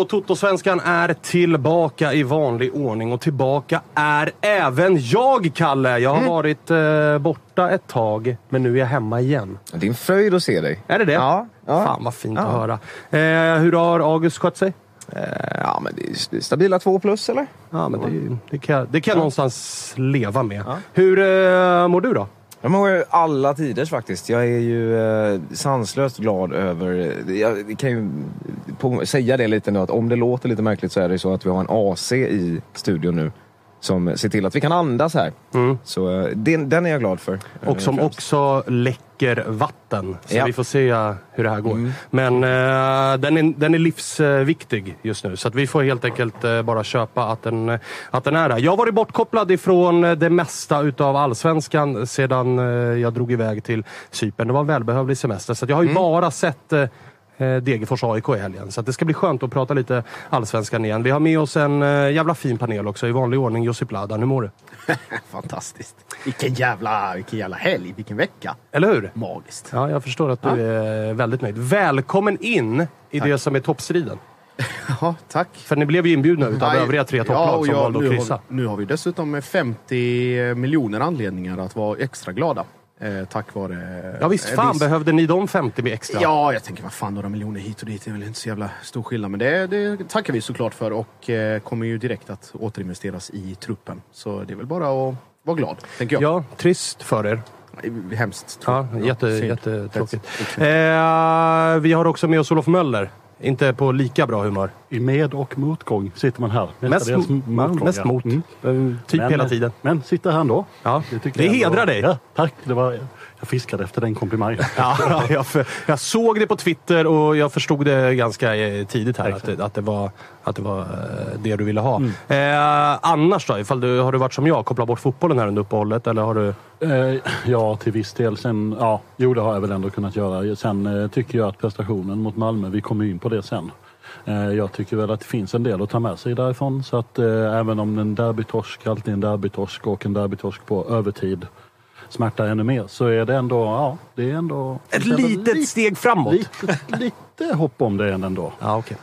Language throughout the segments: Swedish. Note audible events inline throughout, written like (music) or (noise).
Och Toto-svenskan är tillbaka i vanlig ordning. Och tillbaka är även jag, Kalle. Jag har varit eh, borta ett tag, men nu är jag hemma igen. Det är en fröjd att se dig. Är det det? Ja. ja. Fan vad fint Ja. att höra. Eh, hur har August skött sig? Eh, Ja, men det är, stabila två plus, eller? Ja, men det, det kan det kan jag någonstans leva med. Hur eh, mår du då? De har ju alla tiders faktiskt. Jag är ju eh, sanslöst glad över... Eh, jag kan ju på, säga det lite nu att om det låter lite märkligt så är det så att vi har en AC i studion nu. Som ser till att vi kan andas här. Så eh, den, den är jag glad för. Och eh, som främst. också läcker vatten. Så Ja. vi får se hur det här går. Men eh, den, är, den är livsviktig just nu. Så att vi får helt enkelt eh, bara köpa att den, eh, att den är där. Jag har varit bortkopplad ifrån eh, det mesta utav allsvenskan sedan eh, jag drog iväg till Cypern. Det var en välbehövlig semester. Så jag har ju bara sett eh, eh, Degerfors AIK i helgen. Så det ska bli skönt att prata lite allsvenskan igen. Vi har med oss en eh, jävla fin panel också i vanlig ordning. Josip Ladan, hur mår du? (laughs) Fantastiskt. Vilken jävla, vilken jävla helg, vilken vecka. Eller hur? Magiskt. Ja, jag förstår att du är väldigt nöjd. Välkommen in i det som är toppstriden. (laughs) Ja, tack. För ni blev ju inbjudna utav Nej, övriga tre topplag och som jag- valde att kryssa. Har, nu har vi dessutom 50 miljoner anledningar att vara extra glada. Eh, tack vare... Ja visst eh, fan viss- behövde ni de 50 med extra? Ja, jag tänker vad fan, några miljoner hit och dit är väl inte så jävla stor skillnad. Men det, det tackar vi såklart för och eh, kommer ju direkt att återinvesteras i truppen. Så det är väl bara att vara glad, tänker jag. Ja, trist för er. Hemskt. Ja, jätte, jättetråkigt. Eh, vi har också med oss Olof Möller. Inte på lika bra humör. I med och motgång sitter man här. Mest, motgångar. mest mot. Mm. Typ Men- hela tiden. Men sitter här ändå. Ja, det ändå- hedrar dig. Ja, tack. Det var, jag fiskade efter den komplimangen. (laughs) Ja, jag, jag såg det på Twitter och jag förstod det ganska eh, tidigt här att, det- att det var, att det, var eh, det du ville ha. Mm. Eh, annars då? Ifall du, har du varit som jag, kopplat bort fotbollen här under uppehållet? Eller har du... Eh, ja, till viss del. Sen, ja, jo, det har jag väl ändå kunnat göra. Sen eh, tycker jag att prestationen mot Malmö, vi kommer in på det sen. Eh, jag tycker väl att det finns en del att ta med sig därifrån. Så att eh, även om en derbytorsk alltid är en derbytorsk och en derbytorsk på övertid smärtar ännu mer så är det ändå, ja, det är ändå... Ett litet steg framåt. Lite, lite hopp om det ändå. Ja, Okej,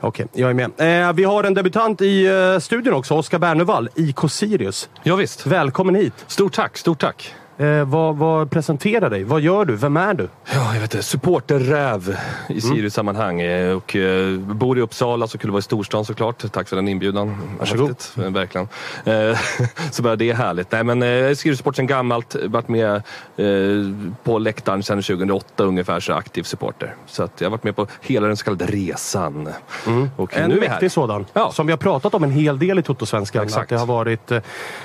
Okej, jag är med. Eh, vi har en debutant i eh, studion också, Oskar Bernevall, IK Sirius. Ja, visst. Välkommen hit! Stort tack, stort tack. Eh, vad, vad presenterar dig? Vad gör du? Vem är du? Ja, jag vet inte. Supporterräv i Sirius-sammanhang. Eh, Och eh, bor i Uppsala så kul att vara i storstan såklart. Tack för den inbjudan. Varsågod. Häftigt, eh, verkligen. Eh, (laughs) så bara det är härligt. Nej, men eh, Sirius-support sedan gammalt. Varit med eh, på läktaren sedan 2008 ungefär, så aktiv supporter. Så att jag har varit med på hela den så kallade resan. Och En nu är mäktig sådan. Ja. Som vi har pratat om en hel del i Toto-svenskan. Att det har varit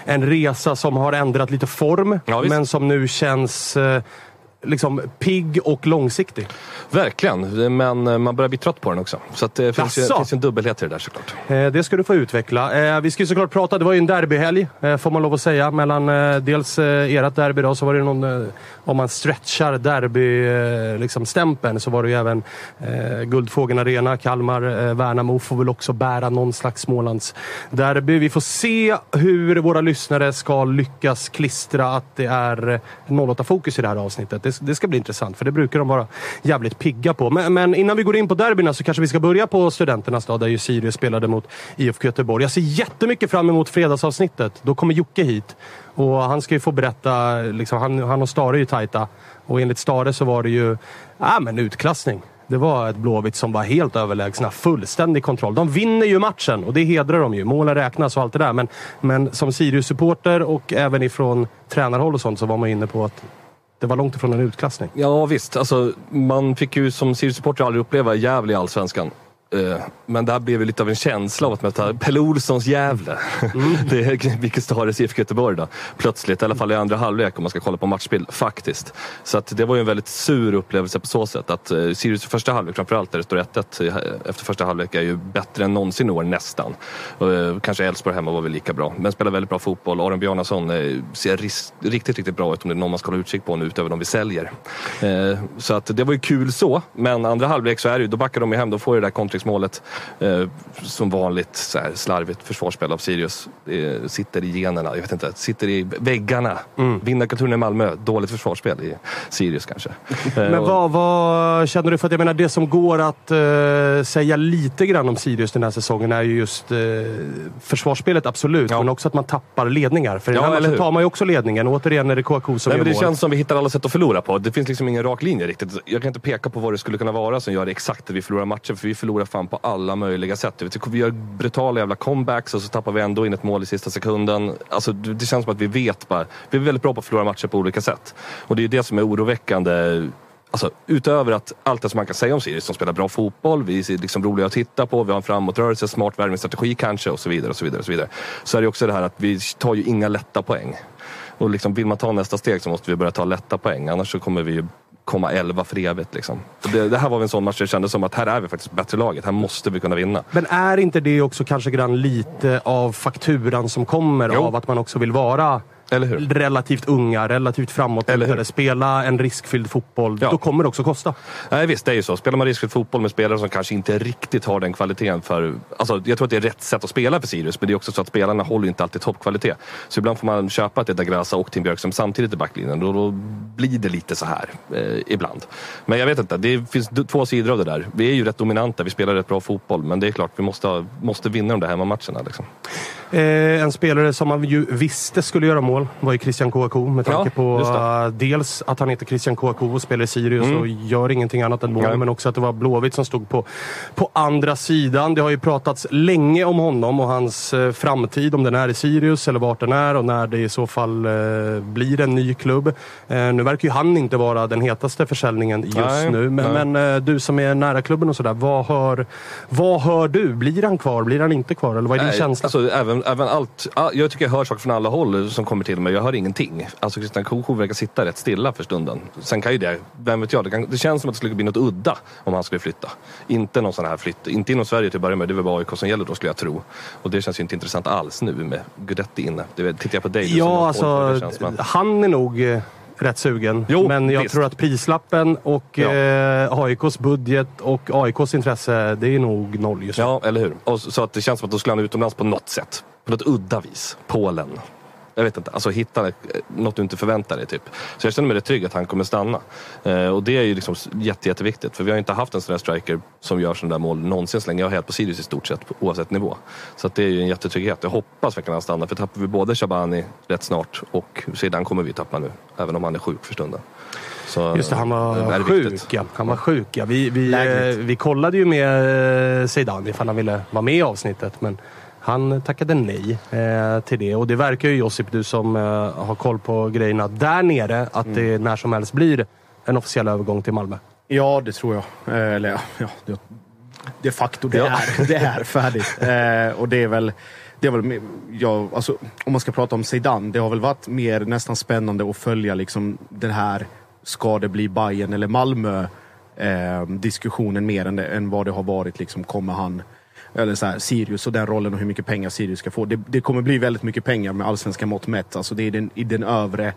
en resa som har ändrat lite form. Ja men som nu känns eh, liksom pigg och långsiktig. Verkligen, men eh, man börjar bli trött på den också. Så att det finns ju, Jaså? finns en dubbelhet i det där såklart. Eh, Det ska du få utveckla. Eh, Vi ska ju såklart prata, det var ju en derbyhelg eh, får man lov att säga. Mellan eh, dels eh, ert derby då, så var det någon, eh, om man stretchar derby-stämpeln liksom stämpeln, så var det ju även eh, Guldfågeln Arena. Kalmar, eh, Värnamo får väl också bära någon slags Smålands derby. Vi får se hur våra lyssnare ska lyckas klistra att det är eh, 08-fokus i det här avsnittet. Det, det ska bli intressant, för det brukar de vara jävligt pigga på. Men, men innan vi går in på derbyna så kanske vi ska börja på Studenternas dag, där ju Sirius spelade mot IFK Göteborg. Jag ser jättemycket fram emot fredagsavsnittet. Då kommer Jocke hit. Och han ska ju få berätta, liksom, han, han och Stare är ju tajta. Och enligt Stare så var det ju ja, men utklassning. Det var ett Blåvitt som var helt överlägsna. Fullständig kontroll. De vinner ju matchen och det hedrar de ju. Målen räknas och allt det där. Men, men som Sirius-supporter och även ifrån tränarhåll och sånt så var man inne på att det var långt ifrån en utklassning. Ja visst, alltså, man fick ju som Sirius-supporter aldrig uppleva Gävle i Allsvenskan. Eh, Men det här blev lite av en känsla av att möta Pelle Olssons Gävle. (laughs) det är vilket Stares IFK Göteborg då. Plötsligt, i alla fall i andra halvlek om man ska kolla på matchbild, faktiskt. Så att det var ju en väldigt sur upplevelse på så sätt. Att eh, Sirius första halvlek, framförallt där det står 1-1 eh, efter första halvlek, är ju bättre än någonsin i år, nästan. Eh, Kanske Elfsborg hemma var väl lika bra, men spelar väldigt bra fotboll. Aron Bjarnason eh, ser ris- riktigt, riktigt bra ut om det är någon man ska hålla utkik på nu utöver de vi säljer. Eh, Så att det var ju kul så, men andra halvlek så är det ju, då backar de ju hem, då får ju det där kontringsmålet eh, som vanligt så här, slarvigt försvarsspel av Sirius. Det sitter i generna, jag vet inte, sitter i väggarna. Vinnarkulturen i Malmö, dåligt försvarsspel i Sirius kanske. Eh, (laughs) Men vad, vad känner du? För att jag menar, det som går att eh, säga lite grann om Sirius den här säsongen är ju just eh, försvarsspelet, absolut. Ja. Men också att man tappar ledningar. För i den Ja, här eller matchen tar man ju också ledningen. Återigen är det Kouakou som Nej, gör men det mål. känns som vi hittar alla sätt att förlora på. Det finns liksom ingen rak linje riktigt. Jag kan inte peka på vad det skulle kunna vara som gör det exakt att vi förlorar matcher. För vi förlorar fan på alla möjliga sätt. Du vet, Vi gör brutala jävla comebacks och så tappar vi ändå in ett mål i sista sekunden. Alltså, det känns som att vi vet bara. Vi är väldigt bra på att förlora matcher på olika sätt. Och det är det som är oroväckande. Alltså, utöver att allt det som man kan säga om Sirius, som spelar bra fotboll, vi är liksom roliga att titta på, vi har en framåtrörelse, smart värvningsstrategi kanske och så vidare. och Så vidare och så vidare. Så är det också det här att vi tar ju inga lätta poäng. Och liksom, vill man ta nästa steg så måste vi börja ta lätta poäng. Annars så kommer vi ju komma 11 för evigt. Liksom. Det, det här var en sån match där det kändes som att här är vi faktiskt bättre laget. Här måste vi kunna vinna. Men är inte det också kanske grann lite av fakturan som kommer Jo. av att man också vill vara? Relativt unga, relativt hur? spela en riskfylld fotboll. Ja. Då kommer det också kosta. Nej visst, det är ju så. Spelar man riskfylld fotboll med spelare som kanske inte riktigt har den kvaliteten för... Alltså, jag tror att det är rätt sätt att spela för Sirius, men det är också så att spelarna håller inte alltid toppkvalitet. Så ibland får man köpa att det är Dagrasa och Tim Björkström samtidigt i backlinjen. Då, då blir det lite så här eh, ibland. Men jag vet inte, det finns två sidor av det där. Vi är ju rätt dominanta, vi spelar rätt bra fotboll, men det är klart, vi måste, måste vinna de där hemmamatcherna. Liksom. Eh, en spelare som man ju visste skulle göra mål var ju Christian Kouakou. Med tanke på eh, dels att han heter Christian Kouakou och spelar i Sirius och gör ingenting annat än mål. Nej. Men också att det var Blåvitt som stod på, på andra sidan. Det har ju pratats länge om honom och hans eh, framtid. Om den är i Sirius eller vart den är och när det i så fall eh, blir en ny klubb. Nu verkar ju han inte vara den hetaste försäljningen just Nej, nu. Men, nej. men du som är nära klubben och sådär. Vad hör, vad hör du? Blir han kvar? Blir han inte kvar? Eller vad är din Nej, känsla? Alltså, även, även allt, ja, jag tycker jag hör saker från alla håll som kommer till mig. Jag hör ingenting. Alltså Christian Kouakou verkar sitta rätt stilla för stunden. Sen kan ju det, vem vet jag, det, kan, det känns som att det skulle bli något udda om han skulle flytta. Inte någon sån här flytt, inte inom Sverige till att börja med. Det är väl bara AIK som gäller då skulle jag tro. Och det känns ju inte intressant alls nu med Guidetti inne. Det, tittar jag på dig Ja, alltså han är nog eh, rätt sugen. Jo, men jag visst. tror att prislappen och Ja. eh, AIKs budget och AIKs intresse, det är nog noll just nu. Ja, eller hur? Och så, så att det känns som att då skulle han utomlands på något sätt. På något udda vis. Polen. Jag vet inte, alltså hitta något du inte förväntar dig. Typ. Så jag känner mig rätt trygg att han kommer stanna. Eh, och det är ju liksom jätte, jätteviktigt. För vi har inte haft en sån där striker som gör sådana där mål någonsin så länge jag har helt på Sirius i stort sett oavsett nivå. Så att det är ju en jättetrygghet. Jag hoppas verkligen att han stannar. För tappar vi både Shabani rätt snart och sedan kommer vi tappa nu. Även om han är sjuk för stunden. Så, Just det, han är var det sjuk. Ja. Han var sjuk ja. Vi, vi, eh, vi kollade ju med eh, Zeidan ifall han ville vara med i avsnittet. Men han tackade nej eh, till det. Och det verkar ju Josip, du som eh, har koll på grejerna där nere, att det när som helst blir en officiell övergång till Malmö. Ja, det tror jag. Eh, Eller ja, ja det, de facto, det, Ja. är, det är (laughs) färdigt. Eh, och det är väl... Det är väl ja, alltså, om man ska prata om Zidane, det har väl varit mer nästan spännande att följa liksom, den här ska det bli Bayern eller Malmö eh, diskussionen mer än, det, än vad det har varit. Liksom, kommer han eller så här, Sirius och den rollen och hur mycket pengar Sirius ska få. Det, det kommer bli väldigt mycket pengar med allsvenska mått mätt. Alltså, det är den, i den övre,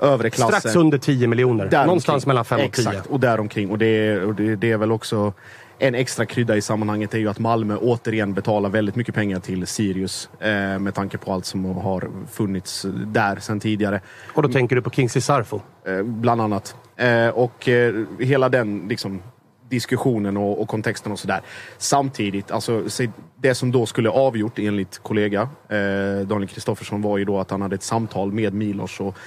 övre klassen. Strax under 10 miljoner. Däromkring. Någonstans mellan 5 och 10. Exakt, och däromkring. Och det, och det, det är väl också en extra krydda i sammanhanget är ju att Malmö återigen betalar väldigt mycket pengar till Sirius eh, med tanke på allt som har funnits där sedan tidigare. Och då tänker du på Kingsley Sarfo. Eh, bland annat. Eh, och eh, hela den liksom, diskussionen och, och kontexten och sådär. Samtidigt, alltså, det som då skulle avgjort enligt kollega eh, Daniel Kristoffersson var ju då att han hade ett samtal med Milos och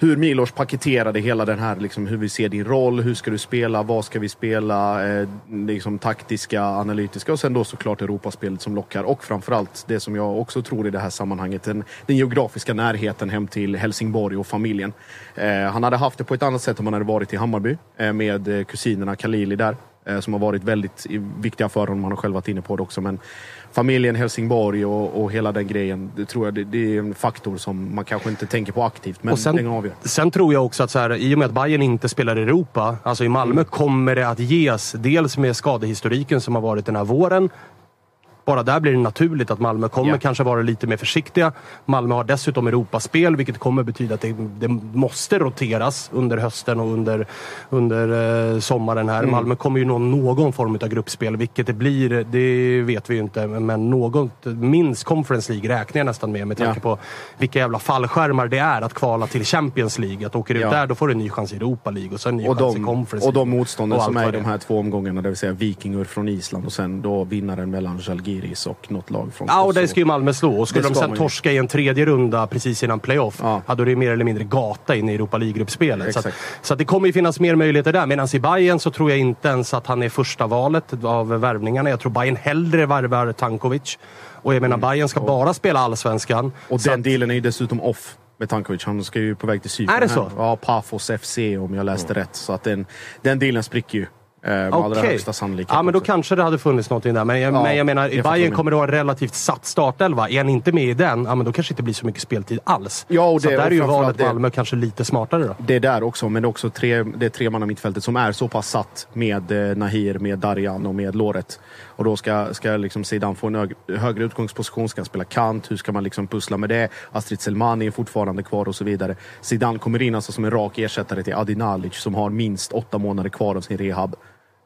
hur Milos paketerade hela den här, liksom, hur vi ser din roll, hur ska du spela, vad ska vi spela, eh, liksom taktiska, analytiska och sen då såklart Europaspelet som lockar och framförallt det som jag också tror i det här sammanhanget, den, den geografiska närheten hem till Helsingborg och familjen. Eh, han hade haft det på ett annat sätt om han hade varit i Hammarby eh, med eh, kusinerna Khalili där eh, som har varit väldigt viktiga för honom. Han har själv varit inne på det också. Men familjen Helsingborg och, och hela den grejen, det tror jag det, det är en faktor som man kanske inte tänker på aktivt, men Och sen- den avgör. Sen tror jag också att så här, i och med att Bayern inte spelar i Europa, alltså i Malmö, kommer det att ges. Dels med skadehistoriken som har varit den här våren. Bara där blir det naturligt att Malmö kommer Ja. kanske vara lite mer försiktiga. Malmö har dessutom Europaspel, vilket kommer betyda att det, det måste roteras under hösten och under, under eh, sommaren här. Malmö kommer ju nå någon form av gruppspel. Vilket det blir, det vet vi ju inte. Men något, minst Conference League räknar jag nästan med, med tanke Ja. på vilka jävla fallskärmar det är att kvala till Champions League. Att åker du ut Ja. där, då får du en ny chans i Europa League och sen en ny Och chans i de, Conference och de League. motstånden Och som är i de här två omgångarna, det vill säga Vikingur från Island och sen då vinnaren mellan Žalgiris och något lag från Ja, och det ska ju Malmö slå. Och skulle de sen torska i en tredje runda precis innan playoff, Ja. är det mer eller mindre gata in i Europa League-gruppspelet. Så, att, så att det kommer ju finnas mer möjligheter där. Medan i Bayern så tror jag inte ens att han är första valet av värvningarna. Jag tror Bayern hellre värvar Tankovic. Och jag menar, Bayern ska bara spela allsvenskan. Mm. Och den att- dealen är ju dessutom off med Tankovic. Han ska ju på väg till Cypern. Är det här. så? Ja, Pafos FC om jag läste rätt. Så att den, den dealen spricker ju. Eh, med allra Okej. högsta sannolikhet. Ja, men då också. kanske det hade funnits någonting där. Men jag, Ja, men jag menar, jag i Bayern kommer det vara en relativt satt startelva. Är han inte med i den, ja, men då kanske det inte blir så mycket speltid alls. Ja, och så det- där och är ju valet det- Malmö kanske lite smartare då. Det är där också, men det är också tre, det tre man mittfältet som är så pass satt med eh, Nahir, med Darjan och med Låret. Och då ska, ska liksom Zidane få en hög, högre utgångsposition, ska han spela kant, hur ska man liksom pussla med det? Astrid Selmani är fortfarande kvar och så vidare. Zidane kommer in alltså som en rak ersättare till Adi Nalic som har minst åtta månader kvar av sin rehab.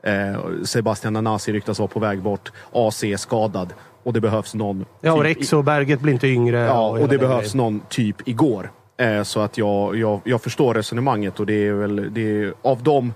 Eh, Sebastian Nanasi ryktas vara på väg bort. AC är skadad och det behövs någon... Ja, och typ Rex och Berget blir inte yngre. Ja, och hela det behövs någon typ igår. Eh, så att jag, jag, jag förstår resonemanget och det är väl det är, av dem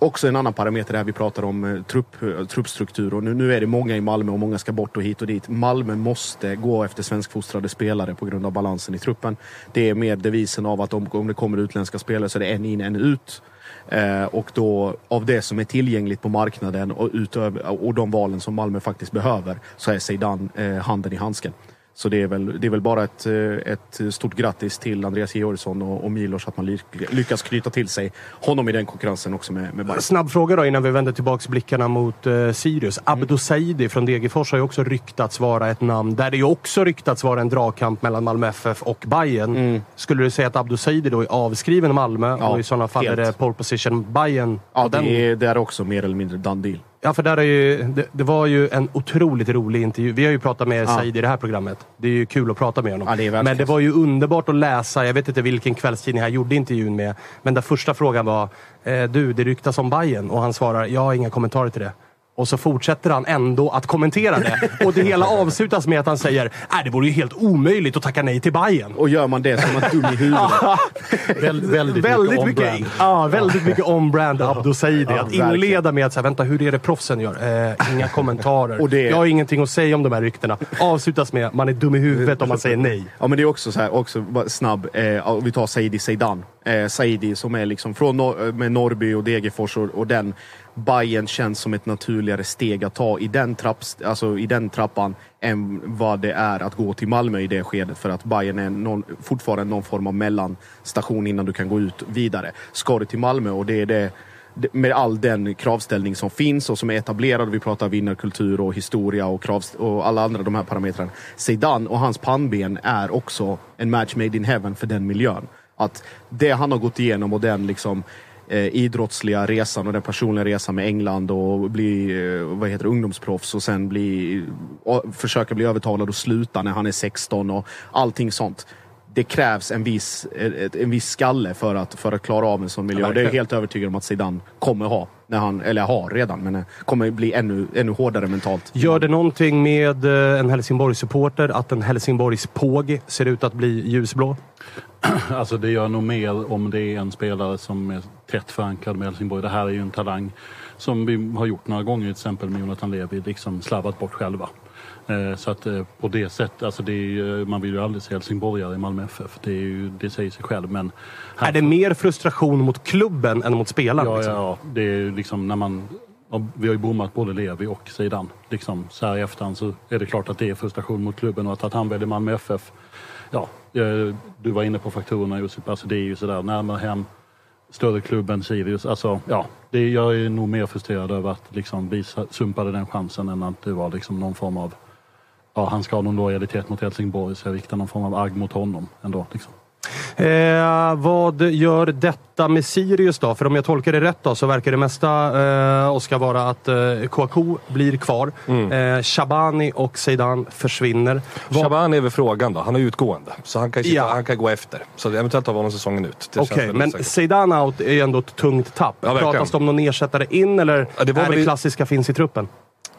också en annan parameter här. vi pratar om eh, trupp, eh, truppstruktur. Och nu, nu är det många i Malmö och många ska bort och hit och dit. Malmö måste gå efter svenskfostrade spelare på grund av balansen i truppen. Det är mer devisen av att om, om det kommer utländska spelare så är det en in, en ut. Eh, och då av det som är tillgängligt på marknaden och, utöver, och de valen som Malmö faktiskt behöver så är Zeidan eh, handen i handsken. Så det är väl, det är väl bara ett, eh, ett stort grattis till Andreas Georgsson och, och Milos att man ly- lyckas knyta till sig honom i den konkurrensen också med, med Bayern. Snabb fråga då innan vi vänder tillbaka blickarna mot eh, Sirius. Mm. Abdo Saidi från Degerfors har ju också ryktats vara ett namn där det ju också ryktats vara en dragkamp mellan Malmö FF och Bayern. Skulle du säga att Abdo Saidi då är avskriven Malmö Mm. Ja, och i sådana fall är helt. det pole position Bayern? Ja, det är, det är också mer eller mindre done deal. Ja, för där är ju, det, det var ju en otroligt rolig intervju. Vi har ju pratat med Ja. Said i det här programmet. Det är ju kul att prata med honom. Ja, det men det var ju underbart att läsa. Jag vet inte vilken kvällstidning han gjorde intervjun med. Men där första frågan var, eh, du, det ryktas om Bayern och han svarar, jag har inga kommentarer till det. Och så fortsätter han ändå att kommentera det. Och det hela avslutas med att han säger äh, det vore ju helt omöjligt att tacka nej till Bayern. Och gör man det som man dum i huvudet. (laughs) Väl, väldigt, väldigt mycket on-brand. ja, väldigt mycket on-brand Abdo Saidi. Ja, att inleda med att säga, vänta hur är det proffsen gör? Eh, inga kommentarer. Och det- Jag har ingenting att säga om de här ryktena. Avslutas med man är dum i huvudet om man säger nej. Ja men det är också så här, också snabb, eh, vi tar Saidi Zeidan. Eh, Saidi som är liksom från Nor- med Norrby och Degerfors och, och den Bayern känns som ett naturligare steg att ta i den, trapp, alltså i den trappan än vad det är att gå till Malmö i det skedet. För att Bayern är någon, fortfarande någon form av mellanstation innan du kan gå ut vidare. Ska du till Malmö och det är det med all den kravställning som finns och som är etablerad. Vi pratar vinnarkultur och historia och, krav, och alla andra de här parametrarna. Zidane och hans pannben är också en match made in heaven för den miljön. Att det han har gått igenom och den liksom idrottsliga resan och den personliga resan med England och bli eh, vad heter det, ungdomsproffs och sen bli, och försöka bli övertalad och sluta när han är 16 och allting sånt. Det krävs en viss, en viss skalle för att, för att klara av en sån miljö. Ja, och det är jag helt övertygad om att Zidane kommer ha. När han, eller har redan, men eh, kommer bli ännu, ännu hårdare mentalt. Gör det någonting med eh, en Helsingborgs-supporter att en Helsingborgs-påg ser ut att bli ljusblå? (clears throat) Alltså det gör nog mer om det är en spelare som är tätt förankrad med Helsingborg. Det här är ju en talang som vi har gjort några gånger, till exempel med Jonathan Levi, liksom slarvat bort själva. Eh, Så att eh, på det sättet, alltså det ju- man vill ju aldrig se helsingborgare i Malmö FF. Det, är ju, det säger sig själv. Men här- Är det mer frustration mot klubben än mot spelaren? Ja, liksom? ja, det är liksom när man... Vi har ju bommat både Levi och Sidan. Liksom, så här i efterhand så är det klart att det är frustration mot klubben och att, att han väljer Malmö FF. Ja, eh, du var inne på faktorerna Josip. Alltså det är ju sådär närmare hem, större klubb än Sirius. Alltså, ja, det, jag är nog mer frustrerad över att liksom, vi sumpade den chansen än att det var liksom någon form av... Ja, han ska ha någon lojalitet mot Helsingborg så jag riktar någon form av agg mot honom ändå. Liksom. Eh, vad gör detta med Sirius då? För om jag tolkar det rätt då, så verkar det mesta eh, Oskar vara att eh, Kouakou blir kvar. Eh, Shabani och Zeidan försvinner. Vad- Shaban är väl frågan då. Han är utgående. Så han kan, sitta, Ja. han kan gå efter. Så eventuellt har vi honom säsongen ut. Okej, väl men säkert. Zeidan out är ju ändå ett tungt tapp. Ja. Pratas det om någon ersättare in eller Ja, det var är det klassiska finns i truppen?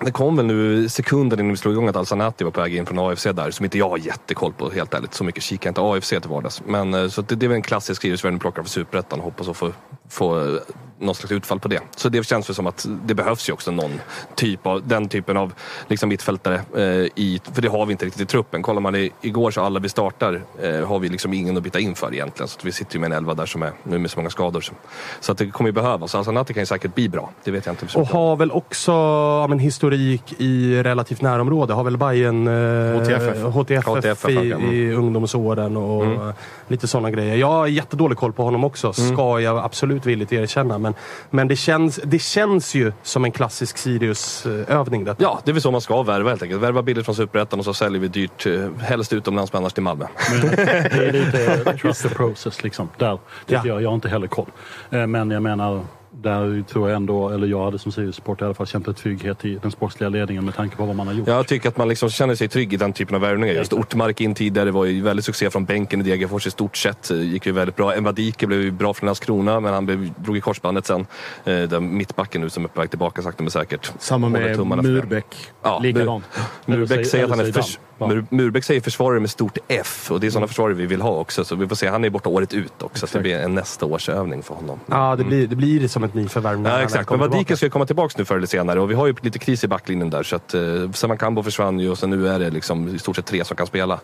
Det kom väl nu sekunden innan vi slog igång att Alsanati var på väg in från AFC där, som inte jag har jättekoll på helt ärligt. Så mycket kikar inte AFC till vardags. Men eh, så det, det är väl en klassisk Sirius plockar för Superettan och hoppas att få, få eh, något slags utfall på det. Så det känns väl som att det behövs ju också någon typ av, den typen av liksom mittfältare eh, i, för det har vi inte riktigt i truppen. Kollar man i, igår så alla vi startar eh, har vi liksom ingen att byta in för egentligen. Så att vi sitter ju med en elva där som är, nu med så många skador. Så, så att det kommer ju behövas. Al-Sanati kan ju säkert bli bra. Det vet jag inte. Och har väl också ja, men, historik i relativt närområde. Har väl Bayern eh, HTFF. HTFF, HTFF, i, mm. i ungdomsåren och Mm. lite sådana grejer. Jag har jättedålig koll på honom också, ska jag absolut villigt erkänna. Men, men det, känns, det känns ju som en klassisk Sirius-övning detta. Ja, det är väl så man ska värva helt enkelt. Värva billigt från Superettan och så säljer vi dyrt, eh, helst utomlands men annars till Malmö. (laughs) Det är lite trust the process liksom. Där Ja. jag, jag har inte heller koll. Eh, Men jag menar, där tror jag ändå, eller jag hade som Sirius-supporter i alla fall känt en trygghet i den sportsliga ledningen med tanke på vad man har gjort. Jag tycker att man liksom känner sig trygg i den typen av värvningar. Just Ortmark in tidigare var ju väldigt succé från bänken i Degerfors i stort sett. Eh, gick ju väldigt bra. Mbadike blev ju bra från Landskrona men han blev, drog i korsbandet sen. Eh, Den mittbacken nu som är på väg tillbaka sakta men säkert. Samma med för. Murbäck. Ja, Likadant. (laughs) Murbeck säger att han är Ja. Mur- Murbeck säger försvarare med stort F och det är sådana försvarare vi vill ha också. Så vi får se. Han är borta året ut också. Så det blir en nästa års övning för honom. Ja, det blir, det blir som ett nyförvärv när Ja, exakt. Men kommer Vadike tillbaka. ska ju komma tillbaka nu förr eller senare och vi har ju lite kris i backlinjen där. Så att, eh, Saman försvann ju och sen nu är det liksom i stort sett tre som kan spela.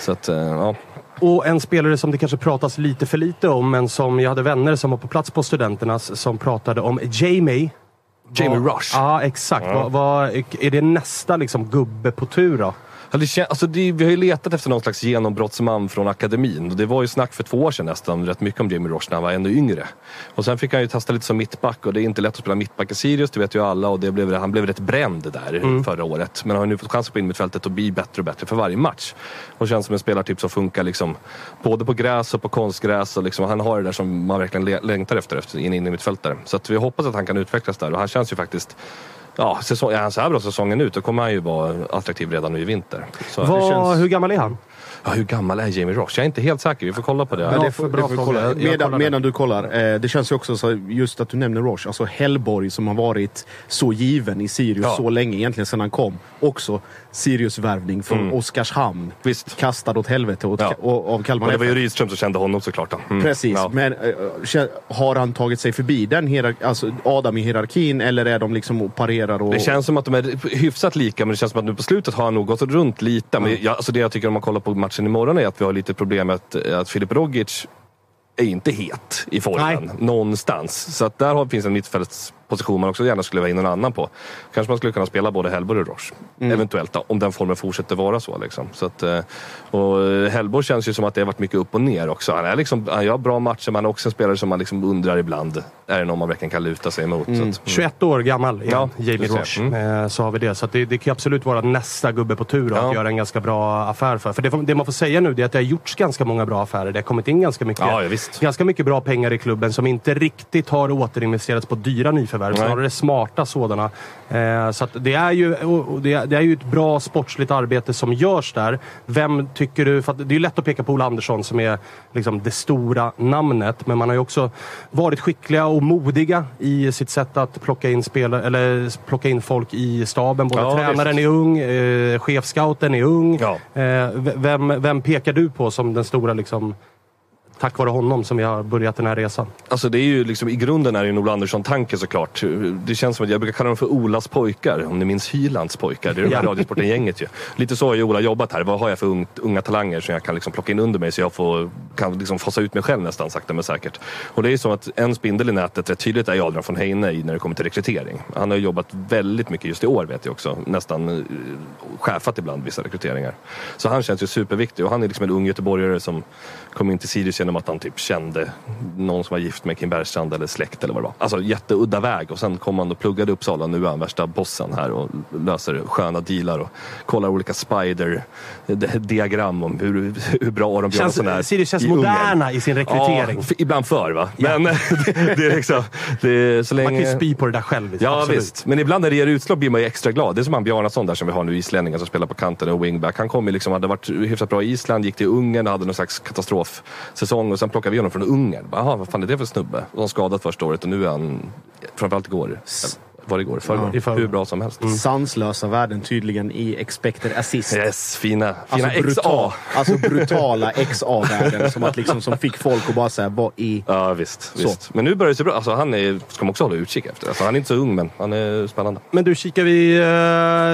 Så att, eh, ja. Och en spelare som det kanske pratas lite för lite om, men som jag hade vänner som var på plats på Studenternas som pratade om Jamie. Jamie Rush. Ja, exakt. Vad, vad, är det nästa liksom, gubbe på tur då? Alltså det, vi har ju letat efter någon slags genombrottsman från akademin. Och det var ju snack för två år sedan nästan rätt mycket om Jamie Roche när han var ännu yngre. Och sen fick han ju testa lite som mittback och det är inte lätt att spela mittback i Sirius, det vet ju alla. Och det blev, han blev rätt bränd där förra året. Men han har nu fått chansen på innermittfältet och bli bättre och bättre för varje match. Och känns som en spelartyp som funkar liksom både på gräs och på konstgräs. Och liksom, han har det där som man verkligen längtar efter, efter in i mittfältare. Så att vi hoppas att han kan utvecklas där och han känns ju faktiskt Ja, säsong, är han så här bra säsongen ut då kommer han ju vara attraktiv redan nu i vinter. Så, Vad, hur gammal är han? Ja, hur gammal är Jamie Roche? Jag är inte helt säker. Vi får kolla på det. Ja, får, bra får kolla. Medan, medan du kollar, eh, det känns ju också så just att du nämner Roche, alltså Hellborg som har varit så given i Sirius Ja. så länge, egentligen sedan han kom. Också Sirius-värvning från Oskarshamn. Visst. Kastad åt helvete åt, Ja. och, av Kalmar Och det var ju FF. Rydström som kände honom såklart. Mm. Precis, Ja. men eh, har han tagit sig förbi den hierar- alltså Adam i hierarkin eller är de liksom och parerar? Och... Det känns som att de är hyfsat lika, men det känns som att nu på slutet har han nog gått runt lite. Men jag, alltså det jag tycker om man kollar på matchen imorgon är att vi har lite problem med att, att Filip Rogic är inte het i formen Nej. någonstans. Så att där finns en mittfältsposition man också gärna skulle vara in någon annan på. Kanske man skulle kunna spela både Hellborg och Roche. Eventuellt då, om den formen fortsätter vara så. Liksom. så att, eh, och Hellborg känns ju som att det har varit mycket upp och ner också. Han, är liksom, han gör bra matcher, men han är också en spelare som man liksom undrar ibland. Är det någon man verkligen kan luta sig emot? Så att, mm. 21 år gammal igen, Ja, Jamie. Roche. Mm. Eh, Så har vi det. Så det, det kan absolut vara nästa gubbe på tur Ja. att göra en ganska bra affär för. För det, det man får säga nu är att det har gjorts ganska många bra affärer. Det har kommit in ganska mycket, Ja, ganska mycket bra pengar i klubben som inte riktigt har återinvesterats på dyra nyförvärv. Nej. Snarare smarta sådana. Eh, Så det, är ju, det, är- det är ju ett bra sportsligt arbete som görs där. Vem tycker du... För det är ju lätt att peka på Ola Andersson som är liksom det stora namnet. Men man har ju också varit skickliga och modiga i sitt sätt att plocka in, spelare, eller plocka in folk i staben. Både Ja, tränaren är ung, eh, chefscouten är ung. Ja. Eh, vem, vem pekar du på som den stora, liksom, tack vare honom, som vi har börjat den här resan? Alltså det är ju liksom, I grunden är det en Ola Andersson-tanke såklart. Det känns som att jag brukar kalla dem för Olas pojkar. Om ni minns Hylands pojkar. Det är de här. Radiosporten-gänget ju. Lite så har ju Ola jobbat här. Vad har jag för unga talanger som jag kan liksom plocka in under mig så jag får, kan liksom fasa ut mig själv nästan sakta men säkert. Och det är ju så att en spindel i nätet rätt tydligt är Adrian von Heine när det kommer till rekrytering. Han har ju jobbat väldigt mycket just i år vet jag också. Nästan eh, chefat ibland vissa rekryteringar. Så han känns ju superviktig och han är liksom en ung göteborgare som kom in till Sirius genom att han typ kände någon som var gift med Kim Bergstrand eller släkt eller vad det var. Alltså jätteudda väg och sen kom han och pluggade i Uppsala. Nu är han värsta bossen här och löser sköna dealar och kollar olika spider-diagram om hur, hur bra Aron Björnsson är. Känns, Sirius känns i Ungern. moderna i sin rekrytering. Ja, ibland för va. Men det, (laughs) det är liksom... Det är så länge... Man kan ju spy på det där själv. Ja absolut. visst, men ibland när det ger utslag blir man ju extra glad. Det är som han Bjarnason där som vi har nu, islänningen som spelar på kanten och wingback. Han kom ju liksom, hade varit hyfsat bra i Island, gick till Ungern och hade någon slags katastrofsäsong och sen plockar vi honom från Ungern. Jaha, vad fan är det för snubbe? Och han skadat första året och nu är han, framförallt igår, var det igår? Förrgår. i förrgår. Hur bra som helst. Sanslösa värden tydligen i expected assist. Yes, fina, fina Alltså, XA. brutal, alltså brutala (laughs) XA-värden som, att liksom, som fick folk att bara säga vad i... Ja visst, visst. Men nu börjar det se bra Alltså, han är, ska man också hålla utkik efter. Alltså, han är inte så ung men han är spännande. Men du, kikar vi...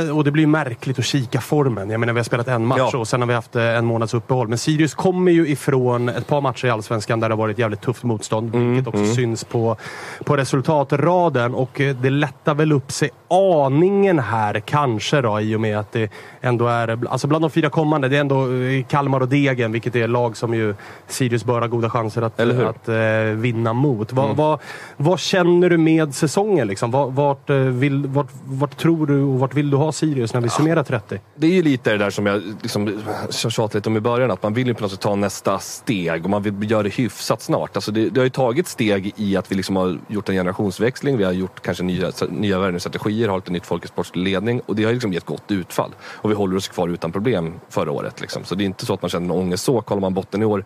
eh, Och det blir märkligt att kika formen. Jag menar, vi har spelat en match Ja. och sen har vi haft eh, en månads uppehåll. Men Sirius kommer ju ifrån ett par matcher i Allsvenskan där det har varit jävligt tufft motstånd. Mm, vilket också syns på, på resultatraden. Och eh, det lättar väl upp sig aningen här, kanske då, i och med att det ändå är... Alltså bland de fyra kommande, det är ändå eh, Kalmar och Degen, vilket är lag som ju Sirius bör ha goda chanser att, att eh, vinna mot. Vad, vad, vad känner du med säsongen? Liksom? Vart, eh, vill, vart, vart tror du och vart vill du ha Sirius när vi summerar 30? Det är ju lite det där som jag liksom tjatade lite om i början. Att man vill ju på något sätt ta nästa steg och man vill göra det hyfsat snart. Alltså det, det har ju tagit steg i att vi liksom har gjort en generationsväxling. Vi har gjort kanske nya, nya värvningsstrategier, har lite nytt folk i sportsledning och det har liksom gett gott utfall. Och vi håller oss kvar utan problem förra året. Liksom. Så det är inte så att man känner någon ångest så. Kollar man botten i år,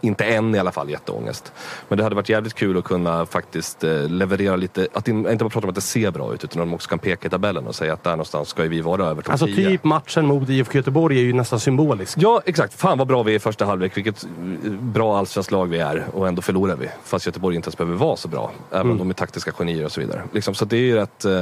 inte än i alla fall jätteångest. Men det hade varit jävligt kul att kunna faktiskt eh, leverera lite, att in- inte bara prata om att det ser bra ut utan att de också kan peka i tabellen och säga att där någonstans ska vi vara över Alltså 10. typ matchen mot IFK Göteborg är ju nästan symbolisk. Ja, exakt. Fan vad bra vi är i första halvlek. Vilket eh, bra allsvenskt lag vi är. Och ändå förlorar vi. Fast Göteborg inte ens behöver vara så bra. Även om de är taktiska genier och så vidare. Liksom, så det är ju rätt, eh,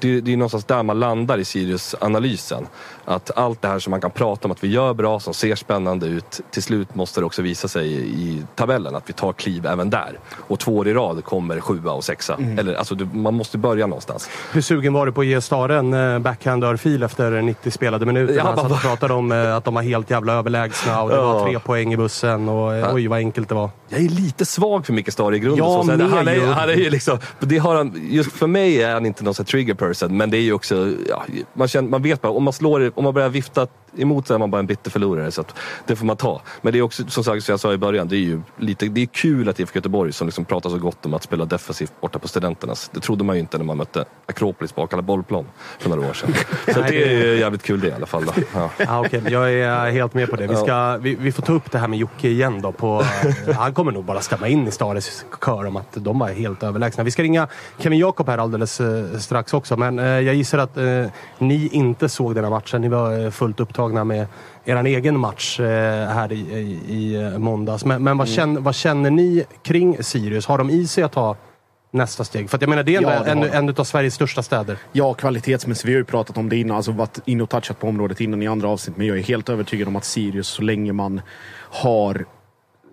det, det är någonstans där man landar i Sirius-analysen. Att allt det här som man kan prata om att vi gör bra, som ser spännande ut. Till slut måste det också visa sig i tabellen. Att vi tar kliv även där. Och två år i rad kommer sjua och sexa. Eller, alltså, du, man måste börja någonstans. Hur sugen var du på att ge Stare en eh, backhand-örfil efter 90 spelade minuter? Ja, Han satt och pratade om eh, att de var helt jävla överlägsna och det var Ja. tre poäng i bussen och eh, oj vad enkelt det var. Jag är lite svag för Micke Stare i grunden. Jag så, så med han, är, ju. han är ju liksom, det har han, just för mig är han inte någon sån trigger person, men det är ju också, ja, man, känner, man vet bara, om man slår, om man börjar vifta emot så är man bara en bitter förlorare. Så det får man ta. Men det är också, som sagt, som jag sa i början, det är ju lite, det är kul att IFK Göteborg som liksom pratar så gott om att spela defensivt borta på Studenternas. Det trodde man ju inte när man mötte Akropolis på Akalla bollplan för några år sedan. (laughs) Så det är ju jävligt kul det i alla fall. Då. Ja. Ja, okej, Jag är helt med på det. Vi, ska, vi, vi får ta upp det här med Jocke igen. Då på, (laughs) han kommer nog bara stämma in i Stares kör om att de var helt överlägsna. Vi ska ringa Kevin Jakob här alldeles eh, strax också. Men eh, jag gissar att eh, ni inte såg den här matchen. Ni var fullt upptagna med er egen match här i, i, måndags. Men, men vad, känner, vad känner ni kring Sirius? Har de i sig att ta nästa steg? För att jag menar, det är Ja, det en, de. en av Sveriges största städer. Ja, kvalitetsmässigt. Vi har ju pratat om det innan, alltså varit inne och touchat på området innan i andra avsnitt. Men jag är helt övertygad om att Sirius, så länge man har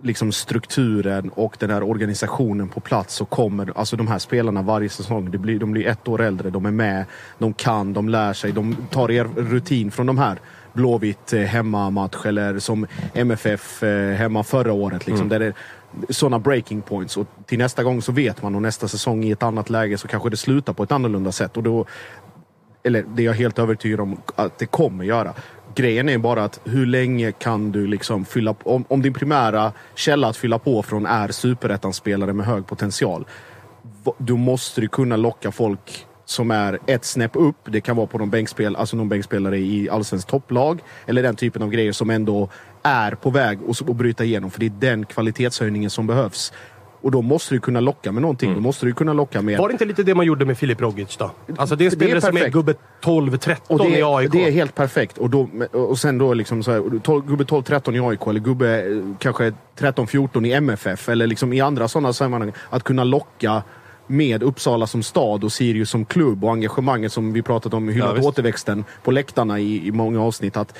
liksom strukturen och den här organisationen på plats så kommer alltså de här spelarna varje säsong, det blir, de blir ett år äldre, de är med, de kan, de lär sig, de tar er rutin från de här Blåvitt eh, hemmamatch eller som MFF eh, hemma förra året. Liksom, där det sådana breaking points och till nästa gång så vet man och nästa säsong i ett annat läge så kanske det slutar på ett annorlunda sätt. Och då, eller det är jag helt övertygad om att det kommer göra. Grejen är bara att hur länge kan du liksom fylla på, om, om din primära källa att fylla på från är superettan-spelare med hög potential. Då måste du kunna locka folk som är ett snäpp upp. Det kan vara på någon, bänkspel, alltså någon bänkspelare i allsvenskt topplag. Eller den typen av grejer som ändå är på väg att bryta igenom. För det är den kvalitetshöjningen som behövs. Och då måste du kunna locka med någonting. Då måste du kunna locka med... Var det inte lite det man gjorde med Filip Rogic då? Alltså det är spelare som är perfekt. gubbe 12-13 Och det, i AIK. det är helt perfekt. Och, då, och sen då liksom så här, 12, gubbe 12-13 i AIK eller gubbe eh, kanske 13-14 i MFF eller liksom i andra sådana sammanhang. Att kunna locka med Uppsala som stad och Sirius som klubb och engagemanget som vi pratat om, Ja, hyllat visst. återväxten på läktarna i, i många avsnitt. Att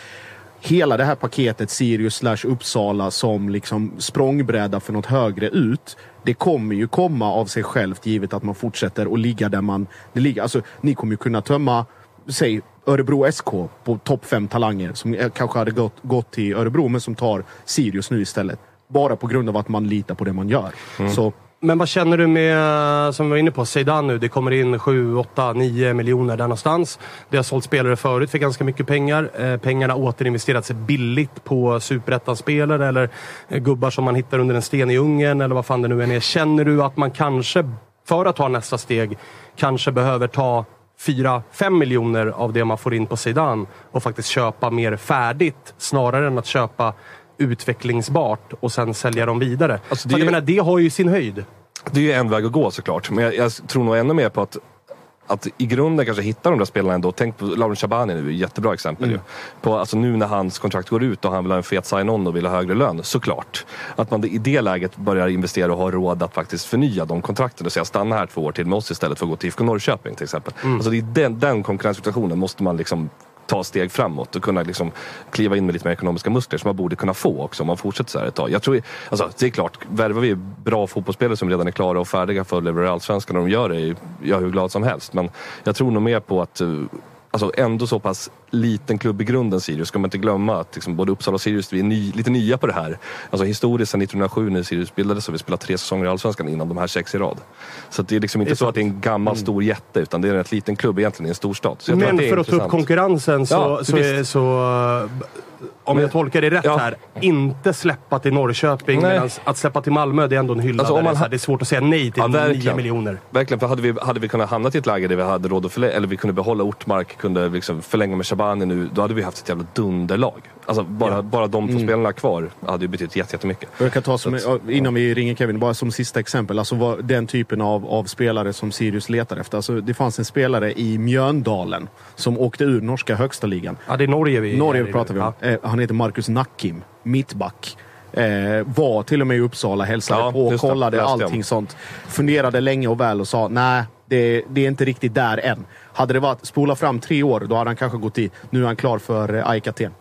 hela det här paketet Sirius slash Uppsala som liksom språngbräda för något högre ut. Det kommer ju komma av sig självt givet att man fortsätter att ligga där man det ligger. Alltså, ni kommer ju kunna tömma, säg Örebro SK på topp fem talanger som kanske hade gått, gått till Örebro men som tar Sirius nu istället. Bara på grund av att man litar på det man gör. Så men vad känner du med, som vi var inne på, Zeidan nu? Det kommer in 7, 8, 9 miljoner där någonstans. Det har sålt spelare förut för ganska mycket pengar. Eh, pengarna återinvesterats billigt på superettan-spelare eller eh, gubbar som man hittar under en sten i Ungern eller vad fan det nu än är. Känner du att man kanske, för att ta nästa steg, kanske behöver ta 4-5 miljoner av det man får in på Zeidan och faktiskt köpa mer färdigt snarare än att köpa utvecklingsbart och sen sälja dem vidare. Alltså, det För jag ju- menar, det har ju sin höjd. Det är ju en väg att gå såklart. Men jag, jag tror nog ännu mer på att att i grunden kanske hitta de där spelarna ändå. Tänk på Lauren Shabani nu, jättebra exempel Mm. ju. På, alltså nu när hans kontrakt går ut och han vill ha en fet sign-on och vill ha högre lön, såklart. Att man i det läget börjar investera och ha råd att faktiskt förnya de kontrakten och säga stanna här två år till med oss istället för att gå till IFK Norrköping till exempel. Mm. Alltså det är den, den konkurrenssituationen måste man liksom ta steg framåt och kunna liksom kliva in med lite mer ekonomiska muskler som man borde kunna få också om man fortsätter så här ett tag. Jag tror, alltså, det är klart, värvar vi bra fotbollsspelare som redan är klara och färdiga för att leverera Allsvenskan och de gör det, är jag hur glad som helst. Men jag tror nog mer på att eh, Alltså ändå så pass liten klubb i grunden Sirius, ska man inte glömma att liksom både Uppsala och Sirius vi är ny, lite nya på det här. Alltså historiskt sedan 1907 när Sirius bildades så har vi spelat tre säsonger i Allsvenskan innan de här sex i rad. Så det är liksom inte Det är så att det är en gammal stor jätte utan det är en rätt liten klubb egentligen i en stor stad. Så jag tror Men att för att ta upp konkurrensen så, Ja, så, är, så... Om jag tolkar det rätt Ja. här, inte släppa till Norrköping. Medan att släppa till Malmö, det är ändå en hylla. Alltså, om det, är man ha- det är svårt att säga nej till Ja, 9 verkligen. miljoner. Verkligen, för hade vi, hade vi kunnat hamna i ett läge där vi hade råd att förlänga, eller vi kunde behålla Ortmark, kunde liksom förlänga med Shabani nu, då hade vi haft ett jävla dunderlag. Alltså bara, bara de två spelarna kvar hade ju betytt jätte- jättemycket. Jag kan ta som, Så innan vi ringer Kevin, bara som sista exempel. Alltså vad, den typen av, av spelare som Sirius letar efter. Alltså, det fanns en spelare i Mjöndalen som åkte ur norska högsta ligan. Ja, det är Norge vi Norge är i pratar vi om. Eh, han heter Marcus Nackim, mittback. Eh, var till och med i Uppsala, hälsade Ja, på, det. kollade jag allting sånt. Funderade länge och väl och sa nej, det, det är inte riktigt där än. Hade det varit spola fram tre år, då hade han kanske gått i. Nu är han klar för eh, AIK Aten.